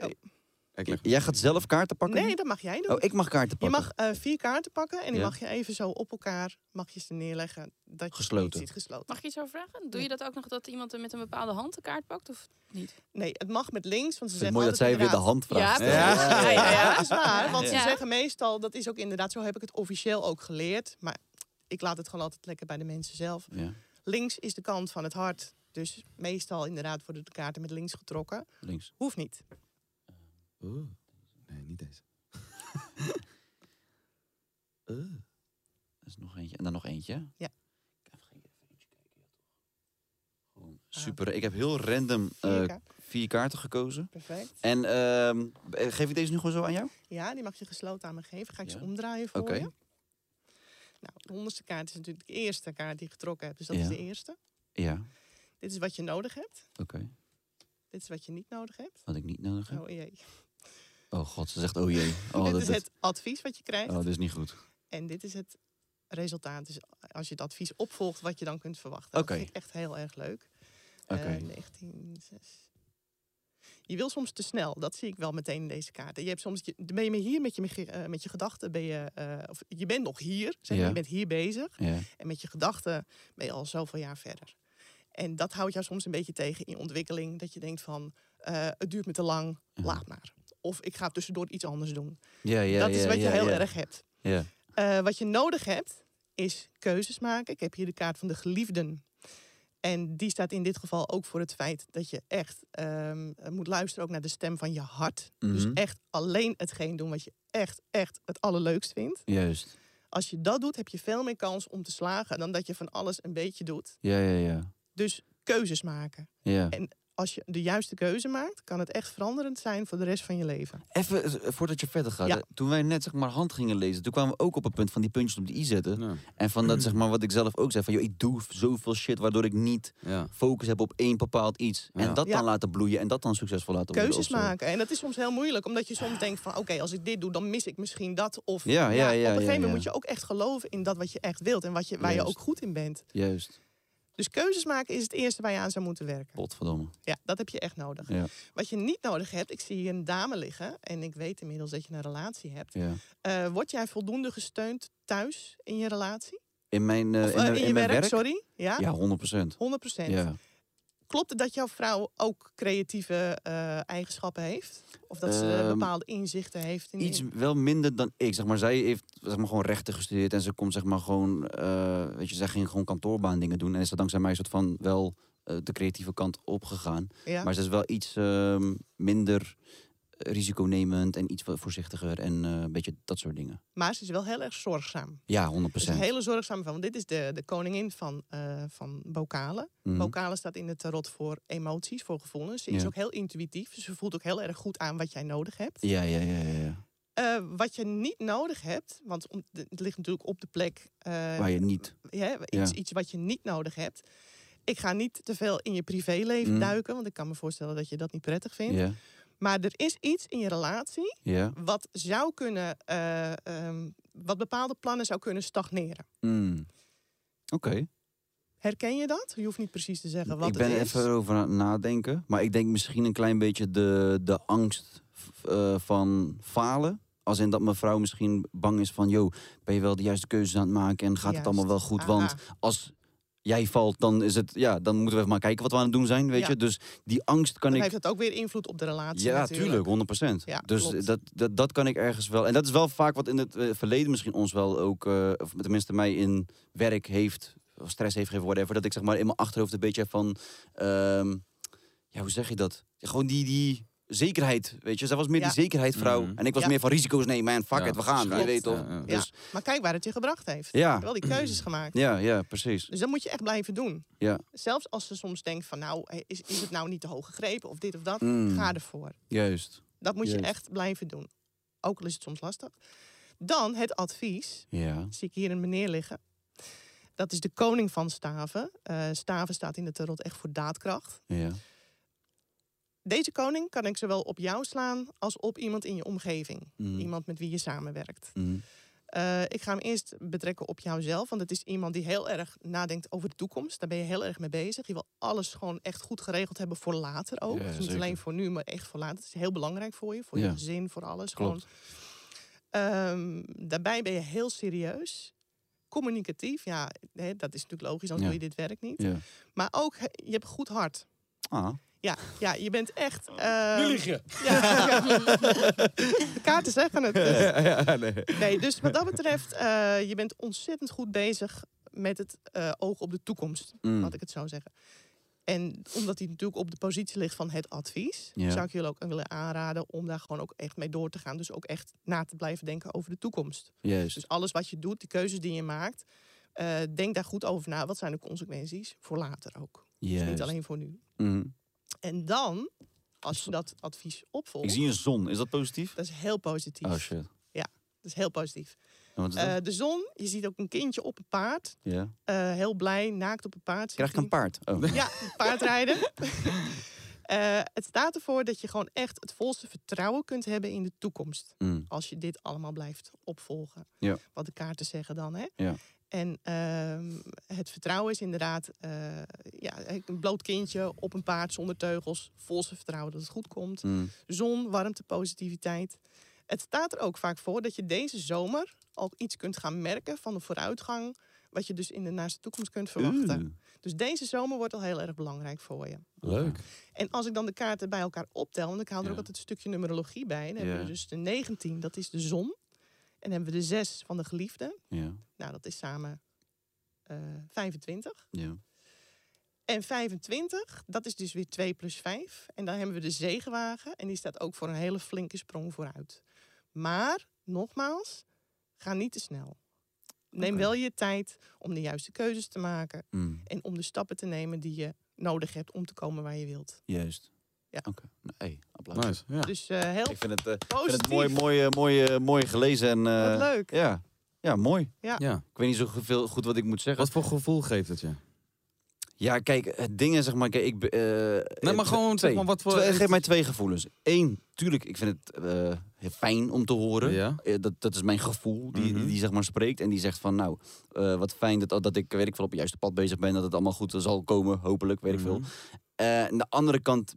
Oh. Jij gaat zelf kaarten pakken? Nee, dat mag jij doen. Oh, ik mag kaarten Je pakken. mag eh, vier kaarten pakken en die Ja. mag je even zo op elkaar mag je ze neerleggen. Dat je Gesloten. ziet gesloten. Mag iets over vragen? Doe je dat ook nog dat iemand er met een bepaalde hand een kaart pakt of niet? Nee, het mag met links, want ze zeggen het mooi dat zij weer de hand vraagt. Ja. Ja. Ja, ja, ja. Ja, dat is waar. Want Ja. ze zeggen meestal, dat is ook inderdaad, zo heb ik het officieel ook geleerd. Maar ik laat het gewoon altijd lekker bij de mensen zelf. Ja, Links is de kant van het hart. Dus meestal inderdaad worden de kaarten met links getrokken. links. Hoeft niet. Oeh. Nee, niet deze. Eh. Dat is nog eentje. En dan nog eentje. Ja. Ik ga even eentje kijken. Ja, toch. Gewoon Super. Ik heb heel random Vier eh, vier kaarten gekozen. Perfect. En ehm, eh, geef ik deze nu gewoon zo aan jou? Ja, die mag je gesloten aan me geven. Ga ik ze omdraaien voor Oké. je. Nou, de honderdste kaart is natuurlijk de eerste kaart die je getrokken hebt. Dus dat Ja. is de eerste. Ja. Dit is wat je nodig hebt. Oké. Dit is wat je niet nodig hebt. Wat ik niet nodig heb. Oh jee. Oh god, ze zegt oh jee. Oh, dit dat, is dat- het advies wat je krijgt. oh, dit is niet goed. En dit is het resultaat. Dus als je het advies opvolgt, wat je dan kunt verwachten. Oké. Dat vind ik echt heel erg leuk. Oké. Eh, 1906. Je wil soms te snel, dat zie ik wel meteen in deze kaarten. Je hebt soms, je, ben je hier met je, met je, eh, met je gedachten, ben je, eh, of je bent nog hier, zeg maar, Ja. je bent hier bezig. Ja. En met je gedachten ben je al zoveel jaar verder. En dat houdt jou soms een beetje tegen in ontwikkeling. Dat je denkt van, eh, het duurt me te lang, laat maar. Of ik ga tussendoor iets anders doen. Ja, ja, dat is wat je heel erg hebt. Ja. Wat je nodig hebt, is keuzes maken. Ik heb hier de kaart van de geliefden. En die staat in dit geval ook voor het feit dat je echt ehm, moet luisteren ook naar de stem van je hart. Dus Mhm. echt alleen hetgeen doen wat je echt, echt het allerleukst vindt. Juist. Als je dat doet, heb je veel meer kans om te slagen dan dat je van alles een beetje doet. Ja, ja, ja. Dus keuzes maken. ja. En als je de juiste keuze maakt, kan het echt veranderend zijn voor de rest van je leven. Even, eh, voordat je verder gaat. Ja. hè. Toen wij net zeg maar hand gingen lezen, toen kwamen we ook op het punt van die puntjes op de i zetten. Ja. En van dat zeg maar wat ik zelf ook zei, van joh, ik doe zoveel shit waardoor ik niet Ja. focus heb op één bepaald iets. Ja. En dat Ja. dan laten bloeien en dat dan succesvol laten worden. Keuzes maken. En dat is soms heel moeilijk, omdat je soms denkt van... oké, als ik dit doe, dan mis ik misschien dat. Of Ja, ja, ja, op een gegeven moment ja. moet je ook echt geloven in dat wat je echt wilt... en wat je, waar je ook goed in bent. Juist. Dus keuzes maken is het eerste waar je aan zou moeten werken. Potverdomme. Ja, dat heb je echt nodig. Ja. Wat je niet nodig hebt, ik zie hier een dame liggen... en ik weet inmiddels dat je een relatie hebt. Ja. Eh, word jij voldoende gesteund thuis in je relatie? In mijn, eh, Of eh, mijn- in in je mijn werk, werk? sorry? Ja, Ja, 100 procent. 100 procent. Ja. Klopt het dat jouw vrouw ook creatieve eh, eigenschappen heeft? Of dat ze Ehm, bepaalde inzichten heeft? In Iets wel minder dan ik. Zeg maar, zij heeft zeg maar, gewoon rechten gestudeerd en ze komt zeg maar gewoon, eh, weet je, zij ging gewoon kantoorbaan dingen doen. En is dat dankzij mij soort van wel eh, de creatieve kant opgegaan. ja? Maar ze is wel iets ehm, minder risiconemend en iets wat voorzichtiger en eh, een beetje dat soort dingen. Maar ze is wel heel erg zorgzaam. Ja, 100% Dus een hele zorgzame van. Want dit is de, de koningin van, eh van Bokalen. Mhm. Bokalen staat in het tarot voor emoties, voor gevoelens. Ze is Ja. ook heel intuïtief. Ze voelt ook heel erg goed aan wat jij nodig hebt. Ja, ja, ja, ja, ja. Eh, wat je niet nodig hebt, want het ligt natuurlijk op de plek. Waar je niet. ja, iets, Ja. iets wat je niet nodig hebt. Ik ga niet te veel in je privéleven Mm. duiken, want ik kan me voorstellen dat je dat niet prettig vindt. Ja, Maar er is iets in je relatie wat zou kunnen, eh, ehm, wat bepaalde plannen zou kunnen stagneren. Mm. Oké. Herken je dat? Je hoeft niet precies te zeggen wat Ik ben het is. even over aan het nadenken. Maar ik denk misschien een klein beetje de, de angst eh, van falen. Als in dat mijn vrouw misschien bang is van... joh, ben je wel de juiste keuzes aan het maken en gaat het allemaal wel goed? Aha. Want als jij valt, dan is het... Ja, dan moeten we even maar kijken wat we aan het doen zijn, weet Ja. je. Dus die angst kan Dan ik... heeft het ook weer invloed op de relatie. Ja, natuurlijk. tuurlijk, 100%. Ja, dus klopt. dat, dat, dat kan ik ergens wel. En dat is wel vaak wat in het eh, verleden misschien ons wel ook, eh, of tenminste mij in werk heeft, of stress heeft gegeven, whatever. Dat ik zeg maar in mijn achterhoofd een beetje van, ehm, ja, hoe zeg je dat? Gewoon die, die zekerheid, weet je. Zij was meer Ja. die zekerheid vrouw. Mhm. En ik was Ja. meer van risico's nemen, man, fuck Ja, it, we gaan, je weet toch. Ja, ja. Ja. Dus, Maar kijk waar het je gebracht heeft. Ja. Je hebt wel die keuzes gemaakt. ja, ja, precies. Dus dat moet je echt blijven doen. Ja, Zelfs als ze soms denkt van nou, is, is het nou niet te hoog gegrepen of dit of dat, Mm. ga ervoor. juist. Dat moet je echt blijven doen. Ook al is het soms lastig. Dan het advies. Ja. Zie ik hier een meneer liggen. Dat is de koning van staven. Eh, staven staat in de tarot echt voor daadkracht. Ja. Deze koning kan ik zowel op jou slaan als op iemand in je omgeving. Mhm. Iemand met wie je samenwerkt. Mhm. Eh, ik ga hem eerst betrekken op jouzelf. Want het is iemand die heel erg nadenkt over de toekomst. Daar ben je heel erg mee bezig. Je wil alles gewoon echt goed geregeld hebben voor later ook. Ja, dus niet alleen voor nu, maar echt voor later. Het is heel belangrijk voor je. Voor Ja. je gezin, voor alles. Klopt. Gewoon. Ehm, daarbij ben je heel serieus. Communicatief, ja, hè, dat is natuurlijk logisch, anders Ja. doe je dit werk niet. Maar ook, je hebt een goed hart. Ah. Ja, ja je bent echt... ehm, Nu lieg je. Ja, ja. De kaarten zeggen het. dus. Ja, nee. Nee, dus wat dat betreft, eh, je bent ontzettend goed bezig met het eh, oog op de toekomst, Mm. laat ik het zo zeggen. En omdat hij natuurlijk op de positie ligt van het advies, Ja. zou ik jullie ook willen aanraden om daar gewoon ook echt mee door te gaan. Dus ook echt na te blijven denken over de toekomst. Juist. Dus alles wat je doet, de keuzes die je maakt, eh, denk daar goed over na. Wat zijn de consequenties voor later ook? Dus Juist. niet alleen voor nu. Mhm. En dan, als je dat advies opvolgt, Ik zie een zon. Is dat positief? dat is heel positief. Oh shit. Dat is heel positief. Is? Eh, de zon, je ziet ook een kindje op een paard. ja. eh, heel blij, naakt op een paard. Krijg ik een paard? Oh. Ja, paardrijden. Eh, het staat ervoor dat je gewoon echt het volste vertrouwen kunt hebben in de toekomst. Mm. Als je dit allemaal blijft opvolgen. Ja. Wat de kaarten zeggen dan. Hè? Ja. En ehm, het vertrouwen is inderdaad eh, ja, een bloot kindje op een paard zonder teugels. Volste vertrouwen dat het goed komt. Mm. Zon, warmte, positiviteit. Het staat er ook vaak voor dat je deze zomer al iets kunt gaan merken van de vooruitgang. Wat je dus in de naaste toekomst kunt verwachten. Dus deze zomer wordt al heel erg belangrijk voor je. Leuk. En als ik dan de kaarten bij elkaar optel, want ik haal er Ja. ook altijd een stukje numerologie bij. Dan hebben we dus de 19, dat is de zon. En hebben we de 6 van de geliefde. Ja. Nou, dat is samen eh 25. Ja. En 25, dat is dus weer 2 plus 5. En dan hebben we de zegenwagen. En die staat ook voor een hele flinke sprong vooruit. Maar, nogmaals, ga niet te snel. Neem wel je tijd om de juiste keuzes te maken. Mm. En om de stappen te nemen die je nodig hebt om te komen waar je wilt. Juist. Ja. Oké. Nou, hey, applaus. Nice. Ja. Dus eh, heel Ik vind het, eh, ik positief. vind het mooi, mooi, mooi, mooi gelezen. En, eh, Wat leuk. Ja. ja, mooi. ja. Ik weet niet zo veel goed wat ik moet zeggen. Wat voor gevoel geeft het je? Ja, kijk, het ding is zeg maar... Kijk, ik, eh, Nee, maar gewoon, zeg twee. maar, wat voor- Twee- geef mij twee gevoelens. Eén, tuurlijk, ik vind het eh, heel fijn om te horen. Ja. Dat, dat is mijn gevoel die, Mhm. die, die zeg maar spreekt. En die zegt van, nou, eh, wat fijn dat, dat ik, weet ik veel, op het juiste pad bezig ben. Dat het allemaal goed zal komen, hopelijk, weet ik veel. Eh, aan de andere kant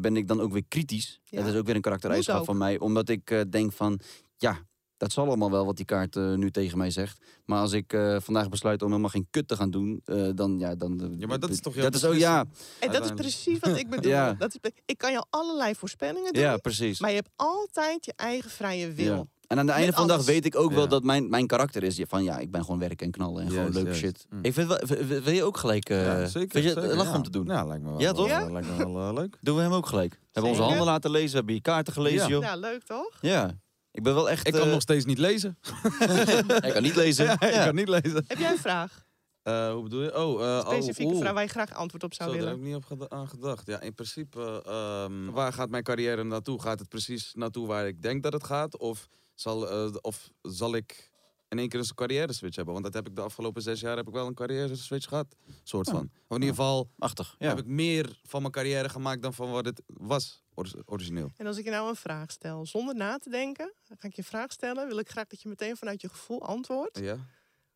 ben ik dan ook weer kritisch. Ja. Dat is ook weer een karaktereigenschap van mij. Omdat ik eh, denk van, ja, dat zal allemaal wel wat die kaart eh, nu tegen mij zegt. Maar als ik eh, vandaag besluit om helemaal geen kut te gaan doen, eh, dan ja, dan... Ja, maar dat is toch Dat is ook, ja? En dat is precies wat ik bedoel. Ja. dat is, ik kan jou allerlei voorspellingen doen. ja, precies. Maar je hebt altijd je eigen vrije wil. Ja. En aan het einde van de dag weet ik ook wel dat mijn, mijn karakter is van ja, ik ben gewoon werken en knallen en gewoon leuke shit. Mm. Ik vind wel, wil je ook gelijk, eh Ja, zeker. vind je, zeker, lach ja. om te doen? Ja, lijkt me wel. Ja, toch? Ja? Lijkt me wel leuk. Doen we hem ook gelijk. We hebben onze Zeker. handen laten lezen, we hebben je kaarten gelezen, Ja. joh. Ja, leuk toch? Ja. Ik ben wel echt... Ik kan eh, nog steeds niet lezen. ik kan niet lezen. Ja, Ja. ik kan niet lezen. Heb jij een vraag? Eh, hoe bedoel je? Oh, eh, Specifieke oh, vraag waar je graag antwoord op zou Zo, daar heb willen. ik niet op aan gedacht. Ja, in principe, ehm, waar gaat mijn carrière naartoe? Gaat het precies naartoe waar ik denk dat het gaat? Of zal, eh, of zal ik in één keer eens een carrière switch hebben? Want dat heb ik de afgelopen zes jaar heb ik wel een carrière switch gehad. Soort van. Of in ieder geval Achtig, ja. heb ik meer van mijn carrière gemaakt dan van wat het was ori- origineel. En als ik je nou een vraag stel, zonder na te denken, dan ga ik je een vraag stellen. Wil ik graag dat je meteen vanuit je gevoel antwoordt. Ja?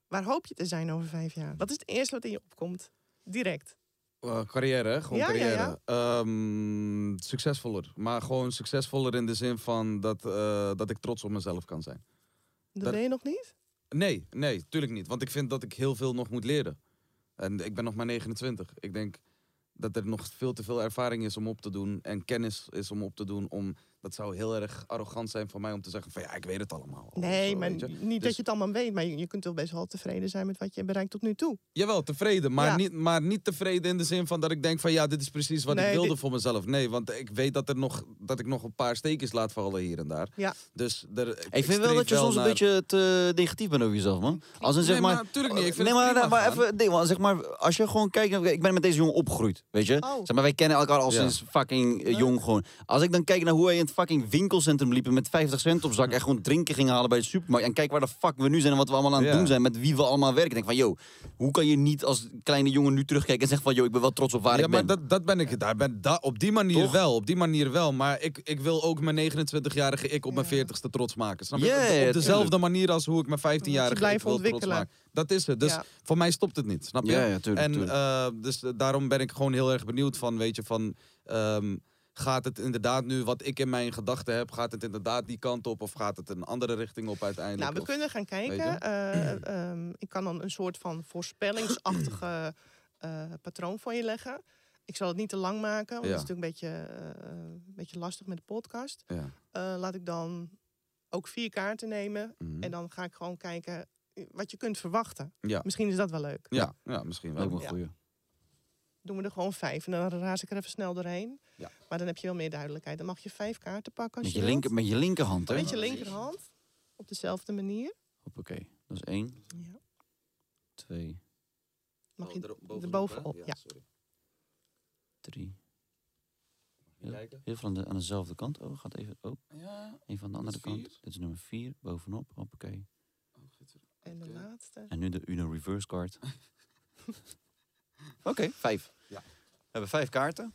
Waar hoop je te zijn over vijf jaar? Wat is het eerste wat in je opkomt? Direct. Eh, carrière, gewoon Ja, ja, carrière. Ehm, succesvoller. Maar gewoon succesvoller in de zin van dat, eh, dat ik trots op mezelf kan zijn. Dat, Dat- ben je nog niet? Nee, nee, tuurlijk niet. Want ik vind dat ik heel veel nog moet leren. En ik ben nog maar 29. Ik denk dat er nog veel te veel ervaring is om op te doen. En kennis is om op te doen. Om, dat zou heel erg arrogant zijn van mij om te zeggen van ja, ik weet het allemaal. Nee, zo, maar niet dat Dus- je het allemaal weet. Maar je, je kunt toch best wel tevreden zijn met wat je bereikt tot nu toe. Jawel, tevreden. Maar, Ja. niet, maar niet tevreden in de zin van dat ik denk van ja, dit is precies wat Nee, ik wilde dit- voor mezelf. Nee, want ik weet dat, er nog, dat ik nog een paar steekjes laat vallen hier en daar. Ja. Dus er, Ik vind wel dat je soms een beetje te negatief bent over jezelf, man. Als een zeg Nee, maar... maar natuurlijk niet. Ik vind nee, maar, maar even, nee, want zeg maar, als je gewoon kijkt, naar- ik ben met deze jongen opgegroeid, weet je? Oh. Zeg maar, wij kennen elkaar al Ja. sinds fucking eh, jong gewoon. Als ik dan kijk naar hoe hij in het fucking winkelcentrum liepen met 50 cent op zak... en gewoon drinken gingen halen bij de supermarkt. En kijk waar de fuck we nu zijn en wat we allemaal aan het Ja. doen zijn... met wie we allemaal werken. Ik denk van, yo, hoe kan je niet als kleine jongen nu terugkijken... en zeggen van, yo, ik ben wel trots op waar ja, ik maar ben. dat, dat ben ik. Daar ben, da, op die manier Toch? wel. Op die manier wel. Maar ik, ik wil ook mijn 29-jarige ik op mijn Ja. 40ste trots maken. Snap je? Ja, ja, op dezelfde tuurlijk. manier als hoe ik mijn 15-jarige ik wil trots ontwikkelen. maken. Dat is het. Dus Ja. voor mij stopt het niet. Snap je? Ja, ja, tuurlijk, en tuurlijk. eh, dus eh, daarom ben ik gewoon heel erg benieuwd van, weet je, van... ehm, gaat het inderdaad nu, wat ik in mijn gedachten heb, gaat het inderdaad die kant op of gaat het een andere richting op uiteindelijk? Nou, we Of- kunnen gaan kijken. Eh, ehm, ik kan dan een soort van voorspellingsachtige eh, patroon voor je leggen. Ik zal het niet te lang maken, want Ja. het is natuurlijk een beetje, eh, een beetje lastig met de podcast. Ja. Eh, laat ik dan ook vier kaarten nemen. Mhm. En dan ga ik gewoon kijken wat je kunt verwachten. Ja. Misschien is dat wel leuk. Ja, ja, misschien wel. Me een goeie. Doen we er gewoon vijf. En dan raas ik er even snel doorheen. Ja. Maar dan heb je wel meer duidelijkheid. Dan mag je vijf kaarten pakken als Met je je, linker, met je linkerhand, hè? Met je linkerhand. Op dezelfde manier. Hoppakee. Dat is één, Ja. twee, Mag je Oh, erop- er bovenop? Ja. sorry. drie. Heel veel aan, de, aan dezelfde kant. Oh, gaat even. Oh, Ja. even aan de andere kant. Dit is nummer vier, bovenop. Hoppakee. En de laatste. En nu de Uno reverse card. Oké, vijf. Ja. We hebben vijf kaarten.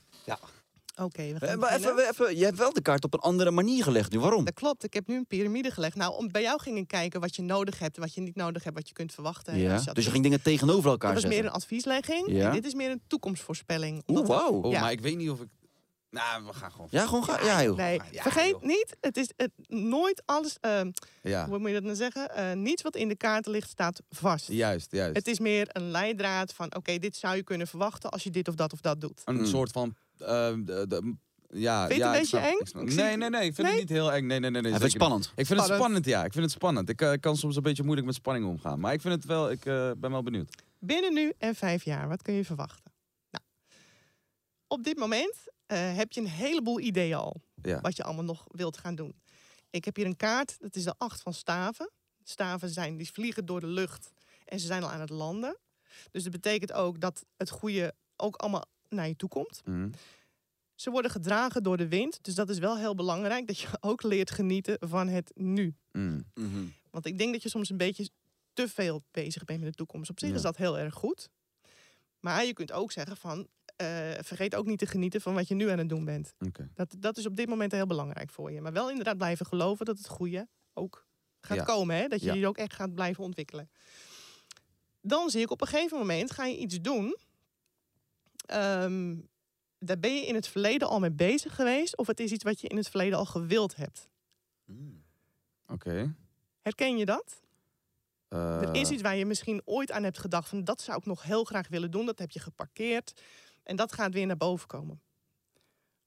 Oké, we We gaan hebben even, we even, je hebt wel de kaart op een andere manier gelegd nu. Waarom? Dat klopt, ik heb nu een piramide gelegd. Nou, om, bij jou ging ik kijken wat je nodig hebt, wat je niet nodig hebt, wat je kunt verwachten. Ja. Dus Dus je is- ging dingen tegenover elkaar dat was meer zetten. een advieslegging. Ja. En dit is meer een toekomstvoorspelling. Oeh, wauw. Oh, Ja. maar ik weet niet of ik... Nou, we gaan gewoon... Ja, gewoon gaan. Ja, joh. Nee, Ja, vergeet joh. niet, het is het, nooit alles, ehm, Ja, hoe moet je dat nou zeggen? Eh, niets wat in de kaarten ligt staat vast. juist, juist. Het is meer een leidraad van, oké, dit zou je kunnen verwachten als je dit of dat of dat doet. Een Mm. soort van... de, de- ja, Vind je ja, het een beetje snap- eng? snap- Nee, nee, nee. Ik vind Nee? het niet heel eng. Nee, nee, nee. nee het niet. spannend. Ik vind het Spannend. spannend, ja. Ik vind het spannend. Ik eh, kan soms een beetje moeilijk met spanning omgaan. Maar ik vind het wel... Ik eh, ben wel benieuwd. Binnen nu en vijf jaar, wat kun je verwachten? Nou, op dit moment heb je een heleboel ideeën al. Ja. Wat je allemaal nog wilt gaan doen. Ik heb hier een kaart, dat is de acht van staven. Staven zijn, die vliegen door de lucht en ze zijn al aan het landen. Dus dat betekent ook dat het goede ook allemaal naar je toe komt. Mhm. Ze worden gedragen door de wind, dus dat is wel heel belangrijk. Dat je ook leert genieten van het nu. Mm. Mhm. Want ik denk dat je soms een beetje te veel bezig bent met de toekomst. Op zich Ja. is dat heel erg goed. Maar je kunt ook zeggen van... eh, vergeet ook niet te genieten van wat je nu aan het doen bent. Dat, dat is op dit moment heel belangrijk voor je. Maar wel inderdaad blijven geloven dat het goede ook gaat Ja. komen. Hè? Dat je Ja. die ook echt gaat blijven ontwikkelen. Dan zie ik op een gegeven moment ga je iets doen. Ehm, daar ben je in het verleden al mee bezig geweest. Of het is iets wat je in het verleden al gewild hebt. Oké. Herken je dat? Eh, Er is iets waar je misschien ooit aan hebt gedacht van dat zou ik nog heel graag willen doen. Dat heb je geparkeerd. En dat gaat weer naar boven komen.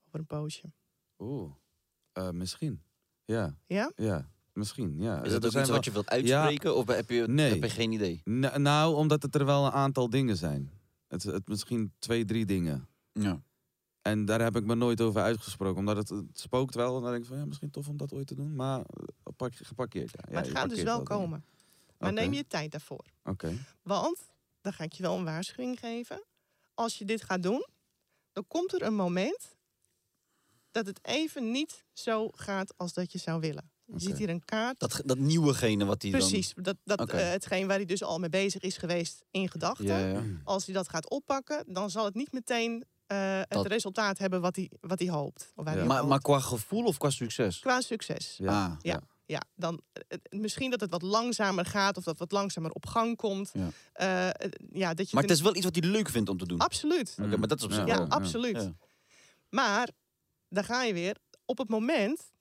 Over een poosje. Oeh. Eh, misschien. Ja. Ja? Ja. Misschien, ja. Is Er dat ook zijn iets wel- wat je wilt uitspreken? Of heb je, Nee. heb je geen idee? Nou, omdat het er wel een aantal dingen zijn. Het, het misschien twee, drie dingen. Ja. En daar heb ik me nooit over uitgesproken. Omdat het, het spookt wel. En dan denk ik van, ja, misschien tof om dat ooit te doen. Maar eh, pak, geparkeerd, ja. Maar het gaat dus wel dingen. komen. Maar neem je tijd daarvoor. Oké. Want, dan ga ik je wel een waarschuwing geven. Als je dit gaat doen, dan komt er een moment dat het even niet zo gaat als dat je zou willen. Je ziet hier een kaart. Dat, dat nieuwegene wat hij dan... Precies, dat, dat, eh, hetgeen waar hij dus al mee bezig is geweest in gedachten. Ja, ja. Als hij dat gaat oppakken, dan zal het niet meteen eh, het Dat- resultaat hebben wat hij, wat hij hoopt. Of waar Ja. hij Maar, hoopt. maar qua gevoel of qua succes? Qua succes. Ja. Ja. Ja, dan misschien dat het wat langzamer gaat of dat wat langzamer op gang komt. Ja. Eh, ja, dat je Maar het is wel iets wat hij leuk vindt om te doen. Absoluut. Oké, maar dat is op zich Ja. Wel. absoluut. Ja. Maar dan ga je weer op het moment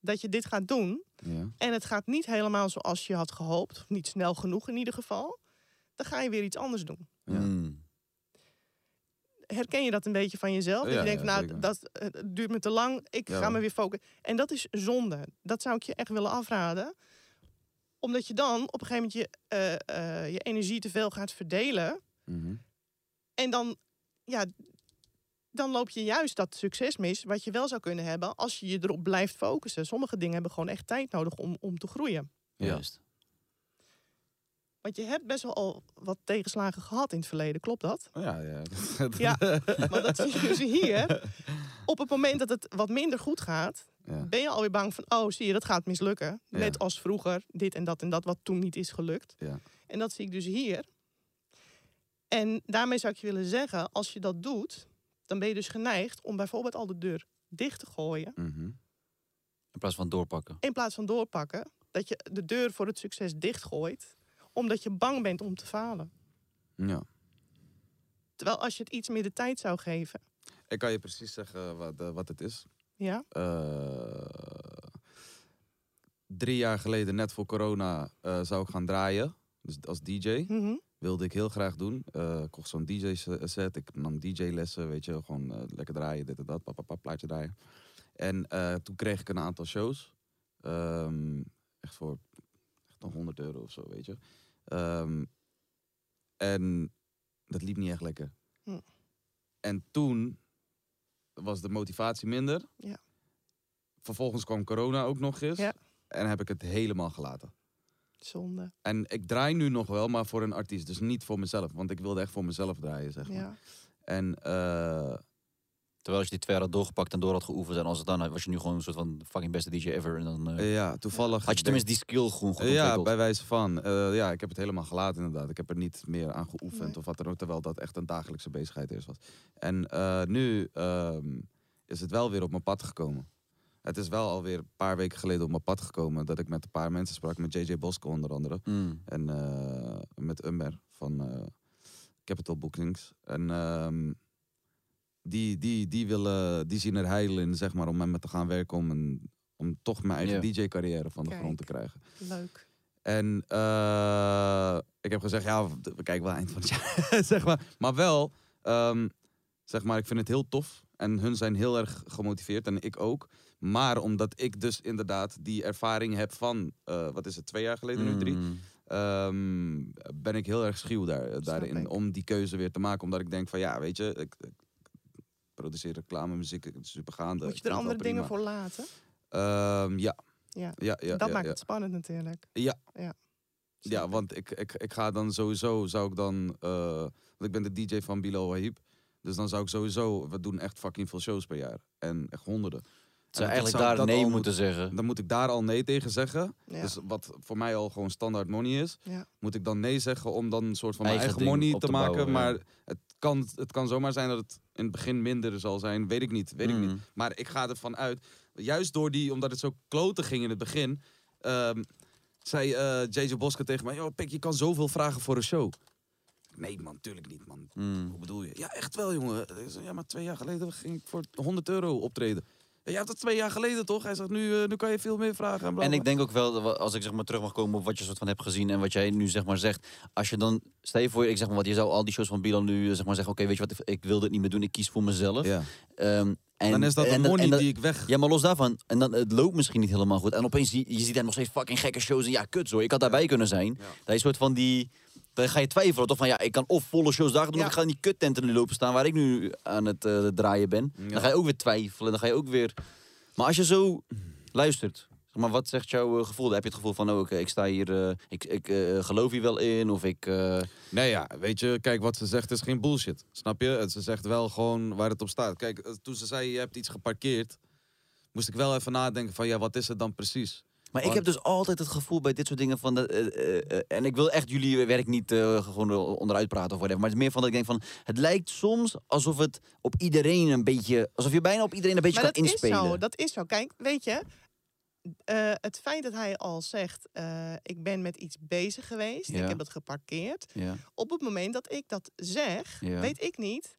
dat je dit gaat doen Ja. en het gaat niet helemaal zoals je had gehoopt, of niet snel genoeg in ieder geval, dan ga je weer iets anders doen. Ja. Mm. Herken je dat een beetje van jezelf? dat Ja, je denkt, ja, nou, zeker. dat eh, het duurt me te lang, ik Ja, ga me weer focussen. En dat is zonde. Dat zou ik je echt willen afraden. Omdat je dan op een gegeven moment je, eh, eh, je energie te veel gaat verdelen. Mhm. En dan, ja, dan loop je juist dat succes mis wat je wel zou kunnen hebben als je je erop blijft focussen. Sommige dingen hebben gewoon echt tijd nodig om, om te groeien. Ja. Juist. Want je hebt best wel al wat tegenslagen gehad in het verleden, klopt dat? Oh, Ja, ja. Ja, maar dat zie je dus hier. Op het moment dat het wat minder goed gaat, Ja. ben je alweer bang van, oh zie je, dat gaat mislukken. Ja. Net als vroeger, dit en dat en dat, wat toen niet is gelukt. Ja. En dat zie ik dus hier. En daarmee zou ik je willen zeggen, als je dat doet, dan ben je dus geneigd om bijvoorbeeld al de deur dicht te gooien. Mhm. In plaats van doorpakken. In plaats van doorpakken, dat je de deur voor het succes dichtgooit, omdat je bang bent om te falen. ja. Terwijl als je het iets meer de tijd zou geven, Ik kan je precies zeggen wat, eh, wat het is. ja, Eh, drie jaar geleden, net voor corona, eh, zou ik gaan draaien. Dus als DJ. mhm, Wilde ik heel graag doen. Ik kocht zo'n DJ-set. Ik nam DJ-lessen, weet je. Gewoon lekker draaien, dit en dat. Pap, pap, pap, plaatje draaien. En toen kreeg ik een aantal shows. Ehm, echt voor echt een 100 euro of zo, weet je. Ehm, en dat liep niet echt lekker. Hm. En toen was de motivatie minder. Ja. Vervolgens kwam corona ook nog eens. Ja. En heb ik het helemaal gelaten. zonde. En ik draai nu nog wel, maar voor een artiest. Dus niet voor mezelf. Want ik wilde echt voor mezelf draaien, zeg maar. Ja. En eh, Terwijl als je die twee jaar had doorgepakt en door had geoefend en als het dan was je nu gewoon een soort van fucking beste DJ ever. En dan eh, ja, toevallig... had je tenminste die skill gewoon goed Eh, ja, bij wijze van. Eh, ja, ik heb het helemaal gelaten inderdaad. Ik heb er niet meer aan geoefend Nee. of wat dan ook. Terwijl dat echt een dagelijkse bezigheid eerst was. En eh, nu ehm, is het wel weer op mijn pad gekomen. Het is wel alweer een paar weken geleden op mijn pad gekomen dat ik met een paar mensen sprak. Met JJ Bosco onder andere. Mm. En eh, met Umber van eh, Capital Bookings. En ehm, die, die, die, willen, die zien er heil in, zeg maar, om met me te gaan werken. Om, een, om toch mijn eigen. DJ-carrière van de Kijk. grond te krijgen. Leuk. En eh, ik heb gezegd, ja, we kijken wel eind van het jaar, zeg maar. Maar wel, ehm, zeg maar, ik vind het heel tof. En hun zijn heel erg gemotiveerd en ik ook. Maar omdat ik dus inderdaad die ervaring heb van, eh, wat is het, twee jaar geleden, nu drie. Mm. ehm, ben ik heel erg schuw daar, Snap daarin. Om die keuze weer te maken. Omdat ik denk van, ja, weet je, ik, ik produceer reclame, muziek, het is super gaande. Moet je er andere dingen voor laten? Ehm, ja. Ja. Ja, ja, dat ja, maakt ja. het spannend natuurlijk. Ja. Ja. Ja, want ik, ik, ik ga dan sowieso, zou ik dan, eh, want ik ben de DJ van Bilo Wahib. Dus dan zou ik sowieso, we doen echt fucking veel shows per jaar. En echt honderden. En Zou eigenlijk zou daar nee moeten zeggen. Dan moet ik daar al nee tegen zeggen. Ja. Dus wat voor mij al gewoon standaard money is. Ja. Moet ik dan nee zeggen om dan een soort van mijn Eigen money te, te maken. bouwen, ja. maar het, kan, het kan zomaar zijn dat het in het begin minder zal zijn. Weet ik niet. Weet ik niet. Mm. Maar ik ga ervan uit, juist door die, omdat het zo kloten ging in het begin, ehm, zei eh JJ Boske tegen mij: Pik, je kan zoveel vragen voor een show. Nee, man, tuurlijk niet, man. Mm. Hoe bedoel je? Ja, echt wel, jongen. Ja, maar twee jaar geleden ging ik voor 100 euro optreden. Ja, dat twee jaar geleden toch? Hij zegt, nu, eh, nu kan je veel meer vragen. En, En ik denk ook wel, als ik zeg maar terug mag komen op wat je soort van hebt gezien en wat jij nu zeg maar zegt. Als je dan, stel je voor, ik zeg maar wat, je zou al die shows van Bilan nu eh, zeg maar zeggen, oké, weet je wat, ik, ik wil dit niet meer doen, ik kies voor mezelf. Ja. Ehm, en, Dan is dat en een money en dat- die ik weg... Ja, maar los daarvan, en dan, het loopt misschien niet helemaal goed. En opeens, zie- je ziet daar nog steeds fucking gekke shows en ja, kut zo, ik had daarbij kunnen zijn. Ja. Dat je soort van die, dan ga je twijfelen toch van ja, ik kan of volle shows daar doen Ja. of ik ga in die kuttenten nu lopen staan waar ik nu aan het eh, draaien ben. Ja. Dan ga je ook weer twijfelen, dan ga je ook weer... Maar als je zo luistert, zeg maar, wat zegt jouw eh, gevoel? Heb je het gevoel van, oh, ik sta hier, eh, ik, ik geloof hier wel in, of ik... Nee, ja, weet je, kijk, wat ze zegt is geen bullshit. Snap je? Ze zegt wel gewoon waar het op staat. Kijk, toen ze zei, je hebt iets geparkeerd, moest ik wel even nadenken van, ja, wat is het dan precies? Maar ik heb dus altijd het gevoel bij dit soort dingen van... De, eh, eh, eh, en ik wil echt jullie werk niet eh, gewoon onderuit praten of whatever. Maar het is meer van dat ik denk van... Het lijkt soms alsof het op iedereen een beetje... Alsof je bijna op iedereen een beetje Maar kan dat inspelen. is zo, dat is zo. Kijk, weet je, eh, het feit dat hij al zegt, eh, ik ben met iets bezig geweest, Ja. ik heb dat geparkeerd. Ja, Op het moment dat ik dat zeg, Ja. weet ik niet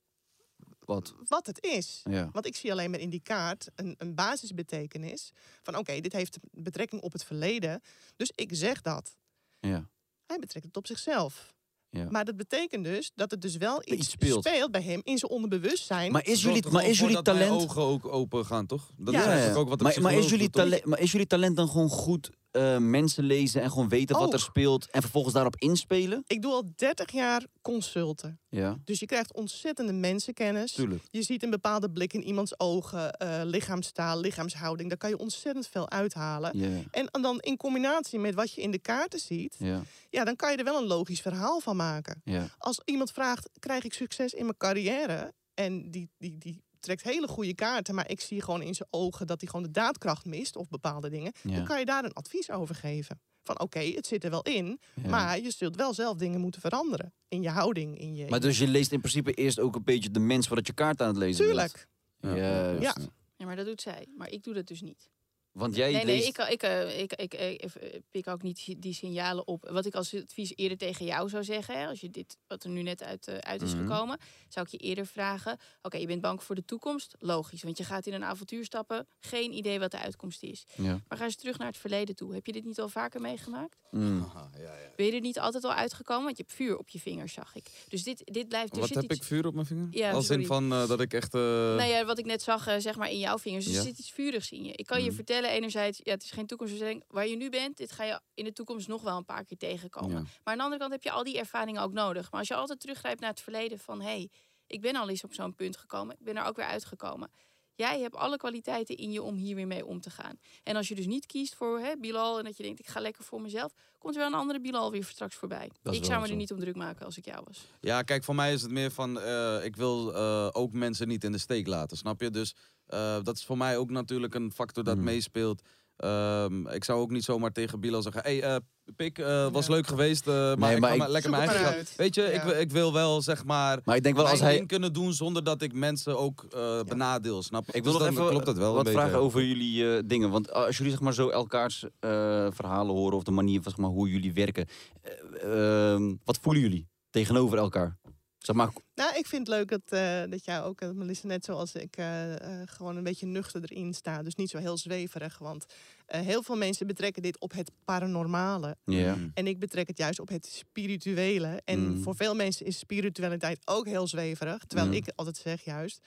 wat? wat het is. Ja. Want ik zie alleen maar in die kaart een, een basisbetekenis van oké, dit heeft betrekking op het verleden, dus ik zeg dat. Ja. Hij betrekt het op zichzelf. Ja. Maar dat betekent dus dat het dus wel Iets iets speelt. speelt. bij hem in zijn onderbewustzijn. Maar is jullie, maar is jullie talent... ogen ook open gaan, toch? Dat Ja, is ja, eigenlijk ook wat maar, maar, is jullie talent, maar is jullie talent dan gewoon goed eh, mensen lezen en gewoon weten wat er Ook. speelt... en vervolgens daarop inspelen? Ik doe al 30 jaar consulten. Ja, Dus je krijgt ontzettende mensenkennis. tuurlijk. Je ziet een bepaalde blik in iemands ogen, eh, lichaamstaal, lichaamshouding. Daar kan je ontzettend veel uithalen. Ja, En, en dan in combinatie met wat je in de kaarten ziet, ja, ja, dan kan je er wel een logisch verhaal van maken. Als iemand vraagt, krijg ik succes in mijn carrière? En die, die, die trekt hele goede kaarten, maar ik zie gewoon in zijn ogen dat hij gewoon de daadkracht mist of bepaalde dingen. Ja. Dan kan je daar een advies over geven. Van oké, het zit er wel in, Ja. maar je zult wel zelf dingen moeten veranderen. In je houding, in je... Maar dus je leest in principe eerst ook een beetje de mens voordat je kaart aan het lezen bent. Tuurlijk. Ja. Ja, maar dat doet zij. Maar ik doe dat dus niet. Want jij nee, leest... nee, ik, ik, eh, ik, ik, eh, eh, pik ook niet die signalen op. Wat ik als advies eerder tegen jou zou zeggen, hè, als je dit, wat er nu net uit, eh, uit is Mhm. gekomen, zou ik je eerder vragen: Oké, je bent bang voor de toekomst? Logisch, want je gaat in een avontuur stappen, geen idee wat de uitkomst is. Ja. Maar ga eens terug naar het verleden toe. Heb je dit niet al vaker meegemaakt? Mm. Ben je er niet altijd al uitgekomen? Want je hebt vuur op je vingers, zag ik. Dus dit, dit blijft. Er Wat zit heb iets... ik vuur op mijn vinger? Ja, Als sorry. in van dat ik echt... eh, Nou ja, wat ik net zag, eh, zeg maar in jouw vingers. Dus Ja. Er zit iets vurigs in je. Ik kan je Mhm. Vertellen, enerzijds, ja, het is geen toekomstverstelling. Waar je nu bent, dit ga je in de toekomst nog wel een paar keer tegenkomen. Ja. Maar aan de andere kant heb je al die ervaringen ook nodig. Maar als je altijd teruggrijpt naar het verleden van... hé, hey, ik ben al eens op zo'n punt gekomen. Ik ben er ook weer uitgekomen. Jij hebt alle kwaliteiten in je om hier weer mee om te gaan. En als je dus niet kiest voor hè, Bilal en dat je denkt... ik ga lekker voor mezelf... komt er wel een andere Bilal weer straks voorbij. Ik zou me zo. er niet om druk maken als ik jou was. Ja, kijk, voor mij is het meer van, eh, ik wil eh, ook mensen niet in de steek laten, snap je? Dus eh, dat is voor mij ook natuurlijk een factor dat Mm. meespeelt. Ehm, ik zou ook niet zomaar tegen Bilal zeggen, hey, eh, Pik, eh, was Ja. leuk geweest, eh, maar Nee, ik maar lekker mijn eigen. Weet je, ik, Ja. wil- ik wil wel, zeg maar, Maar ik denk wel als hij... ding kunnen doen zonder dat ik mensen ook eh, benadeel, snap je? Ik wil Dus nog even klopt dat wel wat vragen beetje. over jullie eh, dingen. Want als jullie zeg maar, zo elkaars eh, verhalen horen... of de manier van zeg maar, hoe jullie werken... eh, ehm, wat voelen jullie tegenover elkaar? Zeg maar, Nou, ik vind het leuk dat, eh, dat jij ook, eh, Melissa, net zoals ik, eh, eh, gewoon een beetje nuchter erin staat. Dus niet zo heel zweverig. Want eh, heel veel mensen betrekken dit op het paranormale. ja. Mm. En ik betrek het juist op het spirituele. En Mm. voor veel mensen is spiritualiteit ook heel zweverig. Terwijl Ja. ik altijd zeg juist,